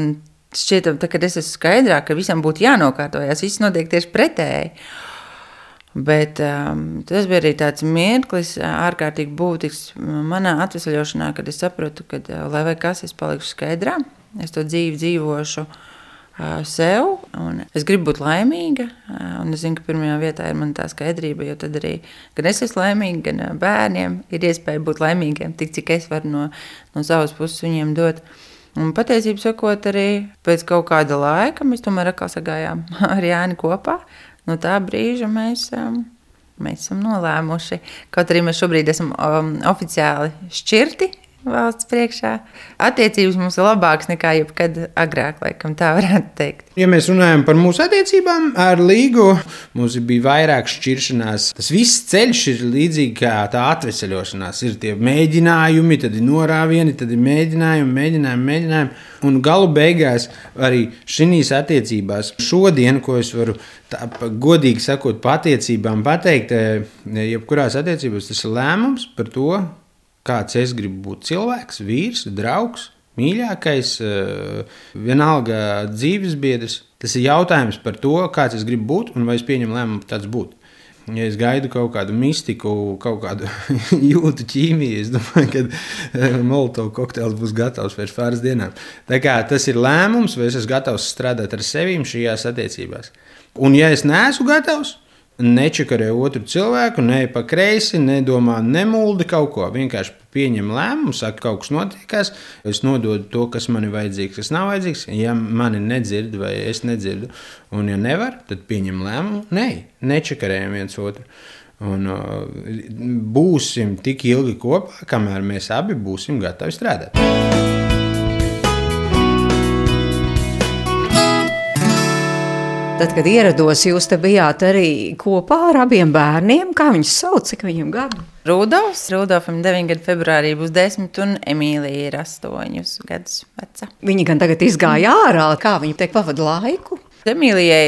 Šķietam, kad es esmu skaidrā, ka visam būtu jānokārtojas, viss notiek tieši pretēji. Bet um, tas bija arī tāds mirklis, ārkārtīgi būtisks manā atvesļošanā, kad es sapratu, ka, lai vai kas, es palikšu skaidrā, es to dzīvi dzīvošu sev. Es gribu būt laimīga, un es zinu, ka pirmajā vietā ir mana skaidrība, jo tad arī gan es esmu laimīga, gan bērniem ir iespēja būt laimīgiem, tik cik es varu no, no savas puses viņiem dot. Un patiesībā sakot, arī pēc kaut kāda laika mēs tomēr atkal sagājām ar Jāni kopā. No tā brīža mēs, mēs esam nolēmuši, kaut arī mēs šobrīd esam um, oficiāli šķirti, valsts priekšā. Attiecības mums ir labākas nekā jebkad agrāk, laikam tā varētu teikt. Ja mēs runājam par mūsu attiecībām ar Līgu, mums bija vairāk šķiršanās. Tas viss ceļš ir līdzīgi kā tā atvesaļošanās. Ir tie mēģinājumi, tad ir norāvieni, tad ir mēģinājumi, mēģinājumi, mēģinājumi. Un galu beigās arī šīs attiecībās, šodien, ko es varu tā, godīgi sakot, patiecībām pateikt, eh, jebkurās attiecībās, tas ir lēmums par to, kāds es gribu būt cilvēks, vīrs, draugs, mīļākais, eh, vienalga dzīves biedrs. Tas ir jautājums par to, kāds es gribu būt un vai es pieņemu lēmumu tāds būt. Ja es gaidu kaut kādu mistiku, kaut kādu jūtu ķīmiju, es domāju, ka eh, Molotovs kokteils būs gatavs pēc pāris dienām. Tā kā tas ir lēmums, vai es esmu gatavs strādāt ar sevi šajās attiecībās. Un, ja es neesmu gatavs, nečakarē otru cilvēku, ne pa kreisi, nedomā, nemuldi kaut ko. Vienkārši pieņem lēmumu, saka, kaut kas notiekās, es nododu to, kas man ir vajadzīgs, kas nav vajadzīgs. Ja mani nedzird vai es nedzirdu, un ja nevar, tad pieņem lēmumu, nē, nečakarējam viens otru. Un, uh, būsim tik ilgi kopā, kamēr mēs abi būsim gatavi strādāt. Tad, kad ierados, jūs te bijāt arī kopā ar abiem bērniem. Kā viņus sauc, cik viņiem gadu? Rudolfs, Rudolfam 9 gadu februārī būs 10, un Emīlija ir 8 gadus veca. Viņi gan tagad izgāja ārā, kā viņi teikt, pavada laiku. Emīlijai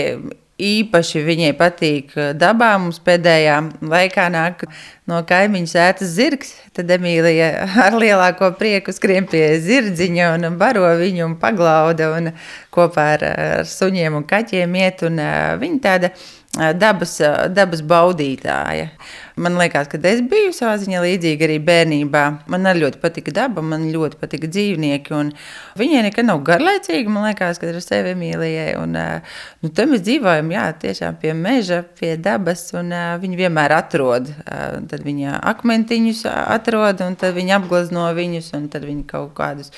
īpaši viņai patīk dabā. Mums pēdējā laikā nāk no kaimiņu sētas zirgs. Tad Emīlija ar lielāko prieku skrien pie zirdziņa un baro viņu un paglauda un kopā ar, ar suņiem un kaķiem iet. Un, viņa tāda dabas, dabas baudītāja. Man liekas, ka es biju savā ziņā līdzīga arī bērnībā. Man arī ļoti patika daba, man ļoti patika dzīvnieki. Viņai nekad nav garlaicīgi. Man liekas, ka ar sevi Emīlijai. Un, nu, te mēs dzīvojam jā, tiešām pie meža, pie dabas. Viņa vienmēr atrod. Tad viņa akmentiņus atrod, un tad viņa apglezno viņus, un tad viņa kaut kādus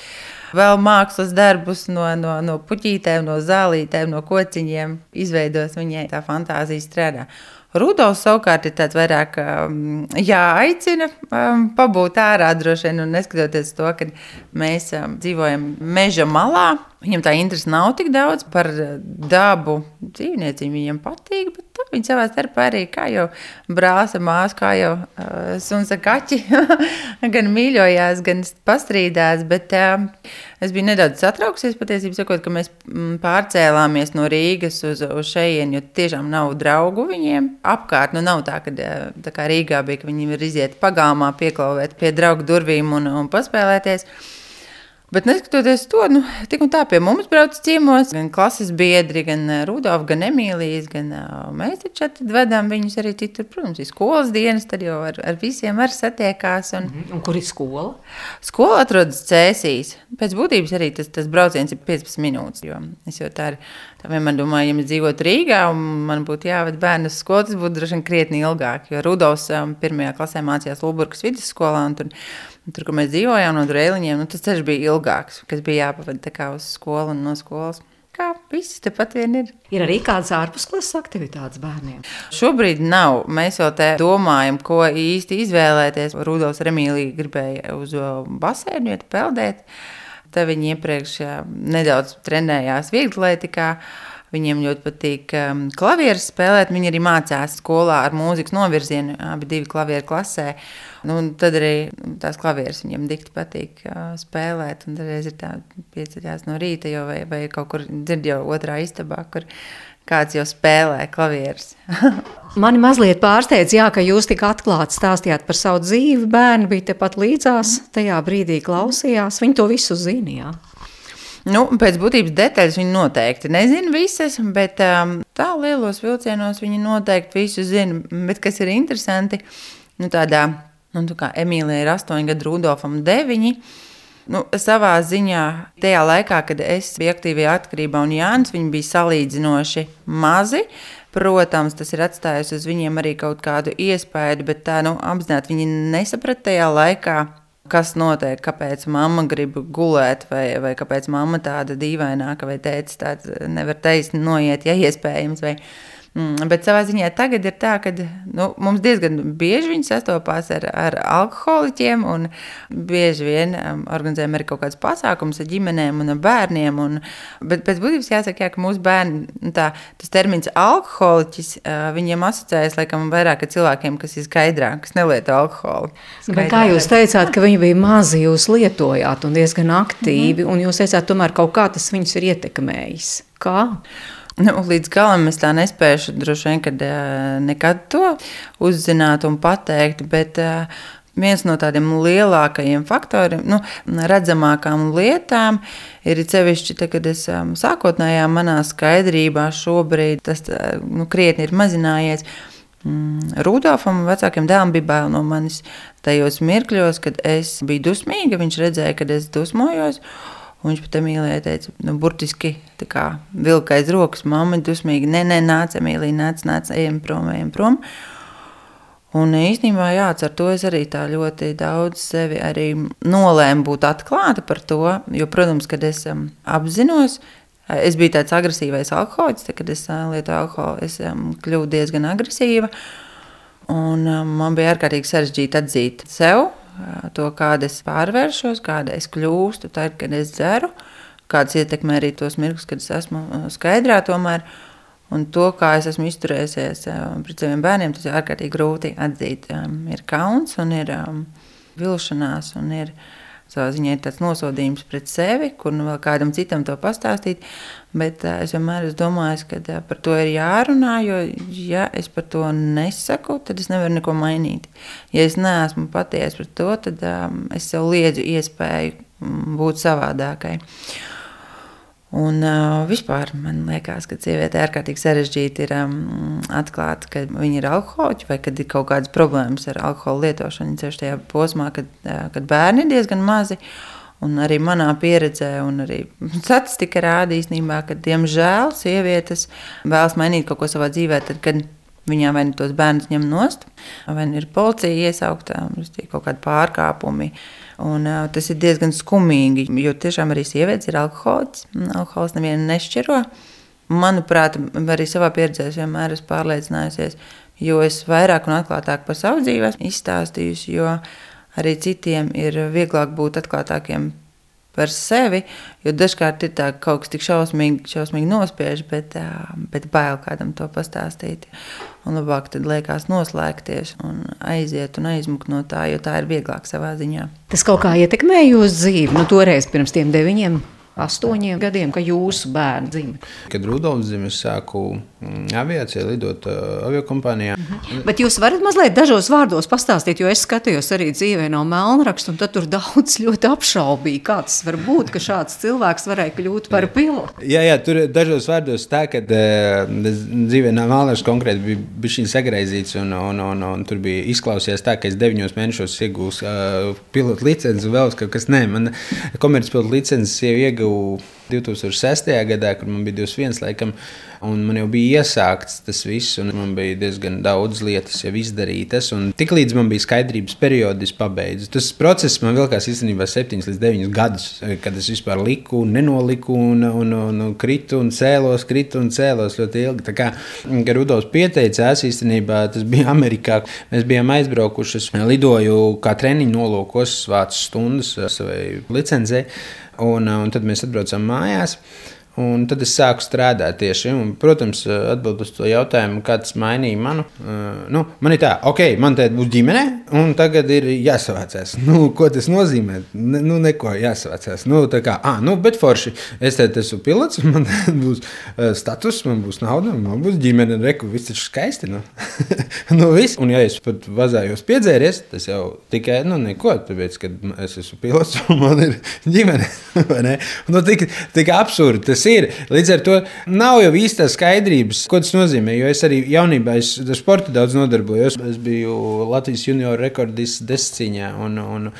vēl mākslas darbus no, no, no puķītēm, no zālītēm, no kociņiem izveidos. Viņai tā fantāzija strādā. Rudolfs savukārt ir tāds vairāk um, jāaicina um, pabūt ārā droši vien, un neskatoties to, ka mēs um, dzīvojam meža malā, Viņam tā interese nav tik daudz par uh, dabu. Dzīvnieciņi viņam patīk, bet tā viņi savā starpā arī kā jau brāza, māsa, kā jau uh, suns ar kaķi. gan mīļojās, gan pastrīdās. Bet uh, es biju nedaudz satraukusies patiesībā, sakot, ka mēs mm, pārcēlāmies no Rīgas uz, uz šejienu, jo tiešām nav draugu viņiem apkārt. Nu, nav tā, ka tā kā Rīgā bija, ka viņi var iziet pagāmā, pieklauvēt pie draugu durvīm un, un paspēlēties. Bet neskatoties to, nu, tik un tā pie mums brauc ciemos, gan klases biedri, gan eh, Rudolf, gan Emīlijas, gan uh, mēs taču vedām viņus arī citur. Protams, ir skolas dienas, tad jau ar, ar visiem var satiekās. Un, -hmm. un kur ir skola? Skola atrodas Cēsīs. Pēc būtības arī tas, tas brauciens ir 15 minūtes, jo es jau tā, ir, tā vienmēr domāju, ja mēs dzīvotu Rīgā un man būtu jāved bērnu uz skolu, tas būtu droši vien krietni ilgāk, jo Rudolfs um, pirmajā klasē mācījās Lūburgas vidusskolā un tur Tur, kur mēs dzīvojām no drēliņiem, nu, tas ceļš bija ilgāks, kas bija jāpavada uz skolu un no skolas. Kā viss tepat vien ir. Ir arī kādas ārpusklases aktivitātes bērniem. Šobrīd nav. Mēs vēl te domājam, ko īsti izvēlēties. Rudolf Remīlija gribēja uz basēnu iet peldēt. Tad viņi iepriekš nedaudz trenējās vieglietikā. Viņiem ļoti patīk um, klavieres spēlēt. Viņi arī mācās skolā ar mūzikas novirzienu, abi divi klavieru klasē. Nu, tad arī tās klavieres viņam dikti patīk uh, spēlēt. Un tad ir tā pieceļās no rīta jau vai, vai kaut kur dzird jau otrā istabā, kur kāds jau spēlē klavierus. Mani mazliet pārsteidz, jā, ka jūs tik atklāti stāstījāt par savu dzīvi. Bērni bija tepat līdzās, tajā brīdī klausījās. Viņi to visu zinājā. Nu, pēc būtības detaļas viņi noteikti nezina visas, bet um, tā lielos vilcienos viņi noteikti visu zina. Bet kas ir interesanti, nu, tādā, nu, tā kā Emīlija ir astoņi gadi, Rudolfam deviņi. Nu, savā ziņā, tajā laikā, kad es biju aktīvajā atkarībā un Jānis, bija salīdzinoši mazi. Protams, tas ir atstājis uz viņiem arī kaut kādu iespēju, bet tā nu, apzināti viņi nesaprata tajā laikā, kas notiek, kāpēc mamma grib gulēt, vai, vai kāpēc mamma tāda dīvaināka, vai tēta tāds nevar taisni noiet, ja iespējams. Vai, bet savā ziņā tagad ir tā, ka nu, mums diezgan bieži viņi sastopās ar, ar alkoholiķiem, un bieži vien um, organizējam arī kaut kādus pasākumus ar ģimenēm un ar bērniem. Un, bet pēc būtības jāsaka, jā, ka mūsu bērni, nu, tā, tas termins alkoholiķis, uh, viņiem asociējas laikam vairāk ar cilvēkiem, kas ir skaidrāk, kas nelieto alkoholu. Skaidrāk. Kā jūs teicāt, ka viņi bija mazi, jūs lietojāt un diezgan aktīvi, mm -hmm. un jūs teicāt, tomēr kaut kā tas viņus ir ietekmējis. Kā? Nu, līdz galam es tā nespēju droši vien, kad, nekad to uzzināt un pateikt. Bet, Viens no tādiem lielākajiem faktoriem, nu, redzamākām lietām, ir sevišķi, te, kad es sākotnējā manā skaidrībā šobrīd tas nu, krietni ir mazinājies. Mm, Rudolfam vecākiem dēlam bija bail no manis tajos mirkļos, kad es biju dusmīga. Viņš redzēja, kad es dusmojos. Un viņš pat Emīlijai teica, nu, burtiski kā vilka aiz rokas, mamma dusmīgi, nē, nē, nāc, Emīlija, nāc, nāc, ejam prom, ejam prom. Un īstenībā, jā, ar to es arī tā ļoti daudz sevi arī nolēmu būt atklāta par to, jo, protams, kad es um, apzinos, es biju tāds agresīvais alkoholiķis, tad, kad es uh, lietoju alkoholu, es um, kļuvu diezgan agresīva, un um, man bija ārkārtīgi sarežģīti atzīt sev, to, kāda es pārvēršos, kāda es kļūstu, tad, kad es dzeru, kādas ietekmē arī tos mirkļus, kad es esmu skaidrā tomēr. Un to, kā es esmu izturējies pret saviem bērniem, tas ir ārkārtīgi grūti atzīt. Ir kauns un ir vilšanās un ir savā ziņā ir tāds nosodījums pret sevi, kur nu kādam citam to pastāstīt. Bet uh, es vienmēr esmu domājis, ka uh, par to ir jārunā, jo, ja es par to nesaku, tad es nevaru neko mainīt. Ja es neesmu patiesa par to, tad um, es sev liedzu iespēju būt savādākai. Un uh, vispār man liekas, ka sieviete ārkārtīgi sarežģīti ir um, atklāt, ka viņa ir alkoholiķa vai kad ir kaut kādas problēmas ar alkohola lietošanu. Ceļš tajā posmā, kad, uh, kad bērni ir diezgan mazi. Un arī manā pieredzē, un arī statistika rāda īstenībā, ka, diemžēl, sievietes vēlas mainīt kaut ko savā dzīvē, tad, kad viņām vai nu tos bērnus ņem nost, vai nu ir policija iesaukta, vai kaut kādi pārkāpumi. Uh, Un, uh, tas ir diezgan skumīgi, jo tiešām arī sievietes ir alkoholiķis. Alkohols nevienu nešķiro. Manuprāt, arī savā pieredzē vienmēr esmu pārliecinājusies, jo es vairāk un atklātāk par savu dzīvi esmu izstāstījusi, jo arī citiem ir vieglāk būt atklātākiem par sevi. Jo dažkārt ir tā, kaut kas tik šausmīgi, šausmīgi nospiež, bet, bet bail kādam to pastāstīt. Un labāk tad liekas noslēgties un aiziet un aizmukt no tā, jo tā ir vieglāk savā ziņā. Tas kaut kā ietekmē jūsu dzīvi, nu toreiz pirms tiem deviņiem astoņiem gadiem, ka jūsu bērni dzimta. Kad Rudolfs dzimta, es sāku mm, aviācijā lidot uh, aviokompānijā. Mhm. Bet jūs varat mazliet dažos vārdos pastāstīt, jo es skatījos arī dzīvē no melnraksta, un tur daudz ļoti apšaubīja, kā tas var būt, ka šāds cilvēks varēja kļūt par pilotu. Jā, jā, tur dažos vārdos tā, ka uh, dzīvē no melnraksta konkrēti bija, bija šī sagraizīts, un, un, un, un tur bija izklausījies tā, ka es deviņos mēnešos iegūstu uh, pilotu licenci, un vēl kaut kas ne. Man komercpilotu licences jau ieguvu jau 2006. gadā, kad man bija 21, laikam, un man jau bija iesākts tas viss, un man bija diezgan daudz lietas jau izdarītas. Tiklīdz man bija skaidrības periods, es pabeidzu. Tas process man vilkās īstenībā 7 līdz 9 gadus, kad es vispār liku nenoliku, un, un, un, un kritu un cēlos, kritu un cēlos ļoti ilgi. Tā kā Rudolf pieteicās, īstenībā tas bija Amerikā. Mēs bijām aizbraukuši, es lidoju kā treniņu nolūkos, vācu stundas savai licencei. Un, uh, un tad mēs atbraucam mājās. Un tad es sāku strādāt tieši. Un, protams, atbildot uz to jautājumu, kā tas mainīja manu. Uh, nu, man ir tā, ok, man te būs ģimene, un tagad ir jāsavācās. Nu, ko tas nozīmē? Ne, nu, neko jāsavācās. Nu, tā kā, ah, nu, bet forši. Es te esmu pilots, man būs uh, status, man būs nauda, man būs ģimene, reku, viss ir skaisti. Nu. nu, viss. Un, ja es pat vazājos piedzēries, tas jau tikai nu, neko, tāpēc, ka es esmu pilots un man ir ģimene. nu, tik, tik absurdi tas ir. Līdz ar to nav jau īstā skaidrības, ko tas nozīmē. Jo es arī jaunībā es ar sportu daudz nodarbojos. Es biju Latvijas junior rekordists desciņā. Un, un,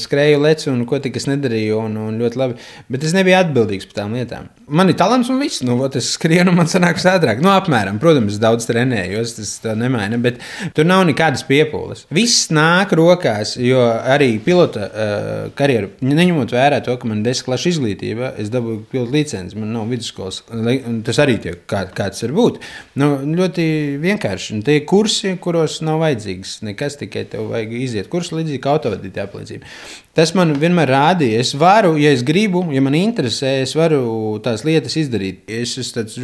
skrēju, lecu un ko tik es nedarīju. Un, un ļoti labi. Bet es nebiju atbildīgs par tām lietām. Man ir talants un viss. Nu, es skrienu, man sanāk ātrāk. Nu, apmēram, protams, es daudz trenēju, tas tā nemaina. Bet tur nav nekādas piepūles. Viss nāk rokās, jo arī pilota uh, karjeru, neņemot vērā to, ka man ir desmit klašu izglītība, es dabūju pilota licenci, man nav vidusskolas. Tas arī tiek kā, kāds var būt. Nu, ļoti vienkārši. Tie ir kursi, kuros nav vajadzīgs nekas, tikai tev vajag iziet kursu līdzīgi kā autovadītāja apliecība. Tas man vienmēr rādīja, es varu, ja es gribu, ja man interesē, es varu tās lietas izdarīt. Es esmu tāds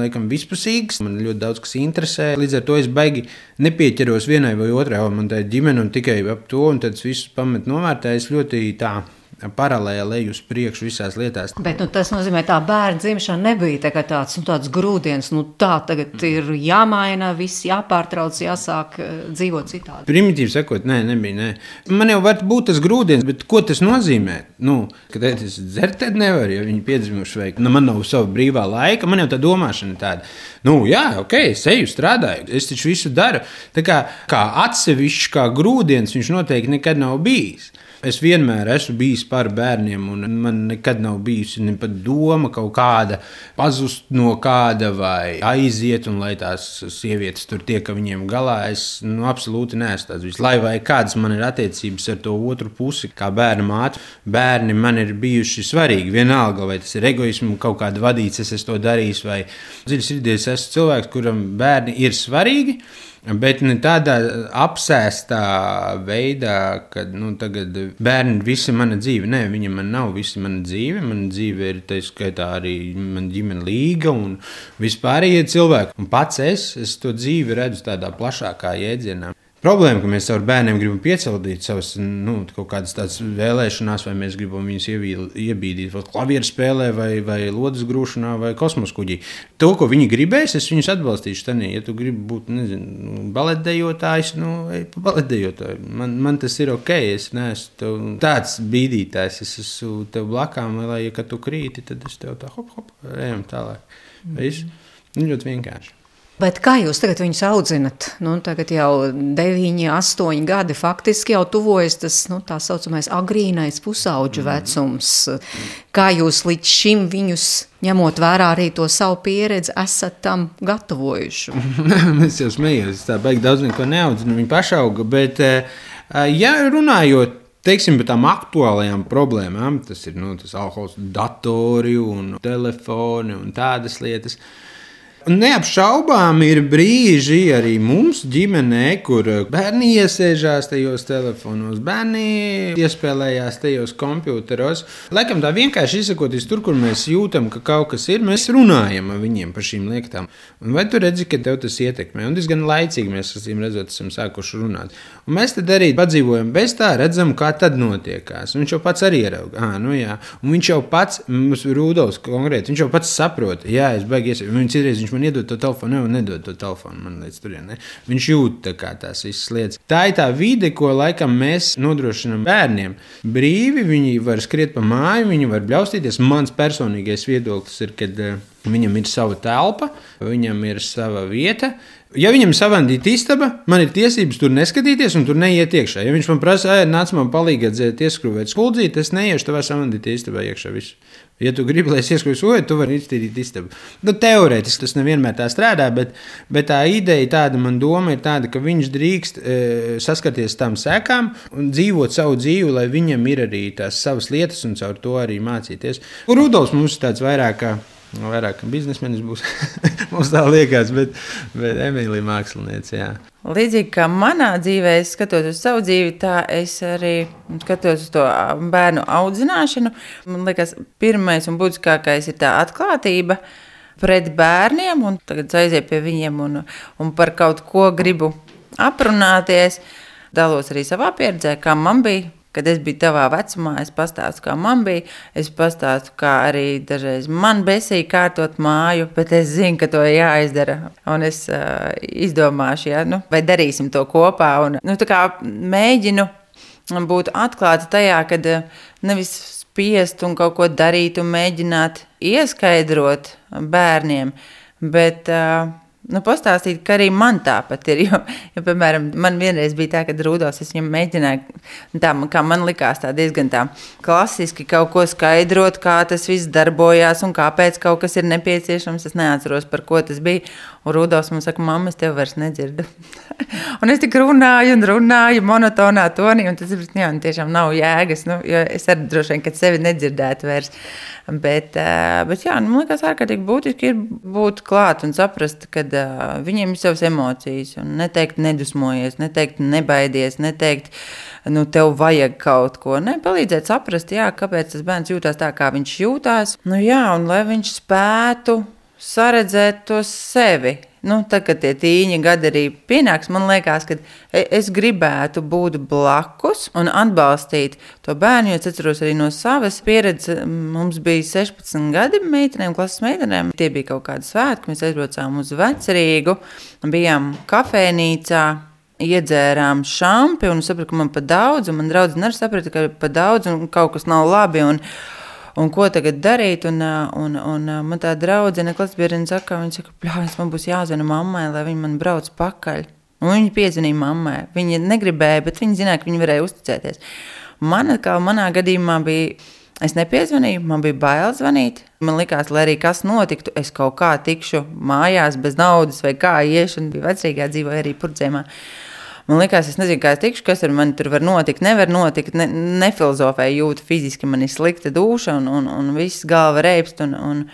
laikam vispusīgs, man ļoti daudz kas interesē. Līdz ar to es baigi nepieķeros vienai vai otrai, man tā ir ģimene un tikai ap to, un tad viss pamet novērtē. Es ļoti tā paralēli uz priekšu visās lietās. Bet nu, tas nozīmē, ka tā bērna dzimšana nebija tā tāds, nu, tāds grūdienis. Nu, tā tagad ir jāmaina, viss jāpārtrauc, jāsāk uh, dzīvot citādi. Primitīvi sakot, nē, nebija. Nē. Man jau var būt tas grūdienis, bet ko tas nozīmē? Nu, kad es dzert, tad nevaru, ja viņi piedzimuši vai nu, man nav sava brīvā laika. Man jau tā domāšana tāda. Nu, jā, ok, es eju, strādāju, es taču visu daru. Tā kā, kā atsevišķs, kā grūdienis, viņš noteikti nekad nav bijis. Es vienmēr esmu bijis par bērniem, un man nekad nav bijusi ne pat doma kaut kāda pazust no kāda vai aiziet, un lai tās sievietes tur tiek ar viņiem galā. Es nu, absolūti neesmu tāds viss. Lai vai kādas man ir attiecības ar to otru pusi, kā bērnu māte, bērni man ir bijuši svarīgi. Vienalga, vai tas ir egoismu kaut kāda vadīts, es esmu to darījis, vai dziļi sirdī es esmu cilvēks, kuram bērni ir svarīgi. Bet ne tādā apsēstā veidā, ka nu, bērni ir visa mana dzīve. Nē, viņa man nav visa mana dzīve. Mana dzīve ir tā skaitā arī mana ģimene līga un vispārējie cilvēki. Un pats es, es to dzīvi redzu tādā plašākā jēdzienā. Problēma, ka mēs ar bērniem gribam piecildīt savas nu, kaut kādas tādas vēlēšanās, vai mēs gribam viņus iebīdīt klavieru spēlē, vai, vai lodes grūšanā, vai kosmosa kuģī. To, ko viņi gribēs, es viņus atbalstīšu. Tanī. Ja tu gribi būt nezinu, baletdejotājs, nu, ej pa baletdejotāju. Man, man tas ir ok, es neesmu tāds bīdītājs, es esmu tev blakām, lai, ja tu krīti, tad es tev tā hop, hop, ejam tālāk. Mm -hmm. Nu, ļoti vienkārši. Bet kā jūs tagad viņus audzinat? Nu, tagad jau 9, 8 gadi faktiski jau tuvojas tas nu, tā saucamais agrīnais pusauģu mm. vecums. Kā jūs līdz šim viņus, ņemot vērā arī to savu pieredzi, esat tam gatavojuši? es jau smējos, tā baigi daudz neko neaudzinu, viņi pašauga, bet eh, ja runājot teiksim, par tām aktuālajām problēmām, tas ir nu, tas alkohols, datori un telefoni un tādas lietas. Neapšaubām ir brīži arī mums, ģimenē, kur bērni iesēžās tajos telefonos, bērni iespēlējās tajos computeros. Laikam tā vienkārši izsakoties tur, kur mēs jūtam, ka kaut kas ir, mēs runājam ar viņiem par šīm lietām. Vai tu redzi, ka tev tas ietekmē? Un diezgan laicīgi mēs esam redzot, esam sākuši runāt. Un mēs tad arī padzīvojam bez tā, redzam, kā tad notiekās. Un viņš jau pats arī ieraudzīja. Ah, nu jā. Un viņš jau pats, mums Rudolfs konkrēti, viņš jau pats saprot, jā, es baigies. Viņš citreiz viņš man iedod to telefonu, ne, nedod to telefonu man līdz turienei. Viņš jūt tā kā tās visas lietas. Tā ir tā vide, ko laikam mēs nodrošinām bērniem. Brīvi viņi var skriet pa māju, viņi var bļaustīties. Mans personīgais viedoklis ir, ka uh, viņam ir sava telpa, viņam ir sava vieta. Ja viņam ir savandīta istaba, man ir tiesības tur neskatīties un tur neiet iekšā. Ja viņš man prasa, nāc man palīdzēt, ieskrūvēt skuldzīt, es neiešu tavā savandītā istabā iekšā. Visu. Ja tu gribi, lai es ieskrūvēju soju, tu vari iztīrīt istabu. Nu, teorētiski tas nevienmēr tā strādā, bet, bet tā ideja, tāda man doma ir tāda, ka viņš drīkst e, saskarties tam sekām un dzīvot savu dzīvi, lai viņam ir arī tās savas lietas un caur to arī mācīties. Rudolfs mums ir tāds vairāk. Kā, Vairāk biznesmenis būs. Mums tā liekas, bet, bet Emīlija mākslinieca. Jā. Līdzīgi kā manā dzīvē, es skatos uz savu dzīvi, tā es arī skatos uz to bērnu audzināšanu. Man liekas, pirmais un būtiskākais ir tā atklātība pret bērniem, un tagad aiziet pie viņiem un, un par kaut ko gribu aprunāties. Dalos arī savā pieredzē, kā man bija kad es biju tavā vecumā, es pastāstu, kā man bija. Es pastāstu, kā arī dažreiz man besīja kārtot māju, bet es zinu, ka to jāizdara. Un es uh, izdomāšu, ja, nu, vai darīsim to kopā. Un, nu, mēģinu būt atklāta tajā, kad nevis spiest un kaut ko darīt un mēģināt ieskaidrot bērniem, bet uh, nu, pastāstīt, ka arī man tāpat ir. Jo, jo, piemēram, man vienreiz bija tā, ka Rudolfs viņam mēģināja, tā, kā man likās, tā diezgan tā klasiski kaut ko skaidrot, kā tas viss darbojās un kāpēc kaut kas ir nepieciešams. Es neatceros, par ko tas bija. Un Rudolfs man saka, mamma, es tevi vairs nedzirdu. un es tik runāju un runāju monotonā tonī, un tas jā, tiešām nav jēgas. Nu, es arī droši vien, kad sevi nedzirdētu vairs. Bet, eh, bet jā, nu, man liekas, ārkārtīgi būtiski ir būt klāt un saprast, ka uh, viņiem ir savas emocijas. Neteikt, nedusmojies, neteikt, nebaidies, neteikt, nu, tev vajag kaut ko. Ne, palīdzēt saprast, jā, kāpēc tas bērns jūtas tā, kā viņš jūtas. Nu, jā, un lai viņš spētu saredzēt to sevi. Nu, tad, kad tie tīņi gadi arī pienāks, man liekas, ka e, es gribētu būt blakus un atbalstīt to bērnu. Es atceros arī no savas pieredzes, mums bija 16 gadi meitenēm, klases meitenēm. Tie bija kaut kādi svētki, mēs aizbraucām uz Vecrīgu, bijām kafejnīcā. Iedzērām šāpi un sapratu, ka man pa daudz, un man draudzene arī saprata, ka pa daudz un kaut kas nav labi. Un, un ko tagad darīt. Un, un, un man tā draudzene, klasbiedrene, saka, viņa saka, pļāvis, man būs jāzina mammai, lai viņa man brauc pakaļ. Un viņa piezvanīja mammai. Viņa negribēja, bet viņa zināja, ka viņa varēja uzticēties. Man, kā manā gadījumā, bija. Es nepiezvanīju, man bija bail zvanīt. Man liekas, lai arī kas notiktu, es kaut kā tikšu mājās bez naudas vai kā iešu. Bija vecākā dzīvoja arī purcēmā. Uh, Man liekas, es nezinu, kā es tikšu, kas ar mani tur var notikt, nevar notikt. Ne, nefilozofēju, jūtu fiziski, man ir slikta duša un, un, un viss galva reibst. Un, un,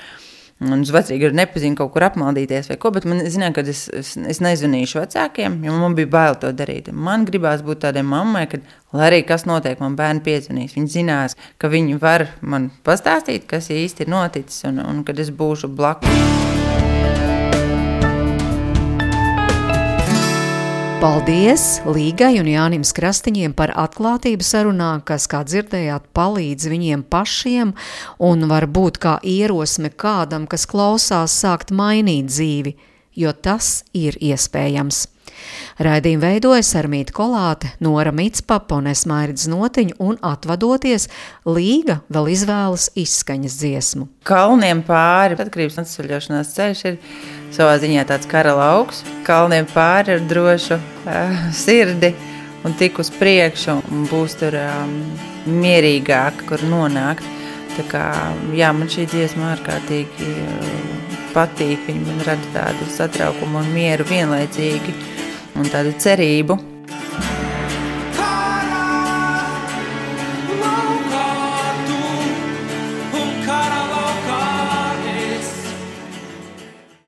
Un es vecīgi nepazinu, kaut kur apmaldīties vai ko, bet man zināja, ka es, es, es nezvanīšu vecākiem, jo man bija bail to darīt. Man gribās būt tādai mammai, ka, lai arī kas notiek, man bērni piezvanīs. Viņi zinās, ka viņi var man pastāstīt, kas īsti ir noticis un, un kad es būšu blakus. Paldies Līgai un Jānim Krastiņiem par atklātību sarunā, kas, kā dzirdējāt, palīdz viņiem pašiem un var būt kā ierosme kādam, kas klausās sākt mainīt dzīvi, jo tas ir iespējams. Raidījumu veidojas Armīta Kolāte, Nora Mitspapa un Esmairidz Notiņu un atvadoties Līga vēl izvēlas izskaņas dziesmu. Kalniem pāri atkarības atceļošanās ceļš ir savā ziņā tāds kara lauks. Kalniem pāri ar drošu uh, sirdi un tik uz priekšu un būs tur um, mierīgāk, kur nonākt. Tā kā, jā, man šī dziesma ārkārtīgi uh, patīk. Viņa man rada tādu satraukumu un mieru vienlaicīgi un tādu cerību.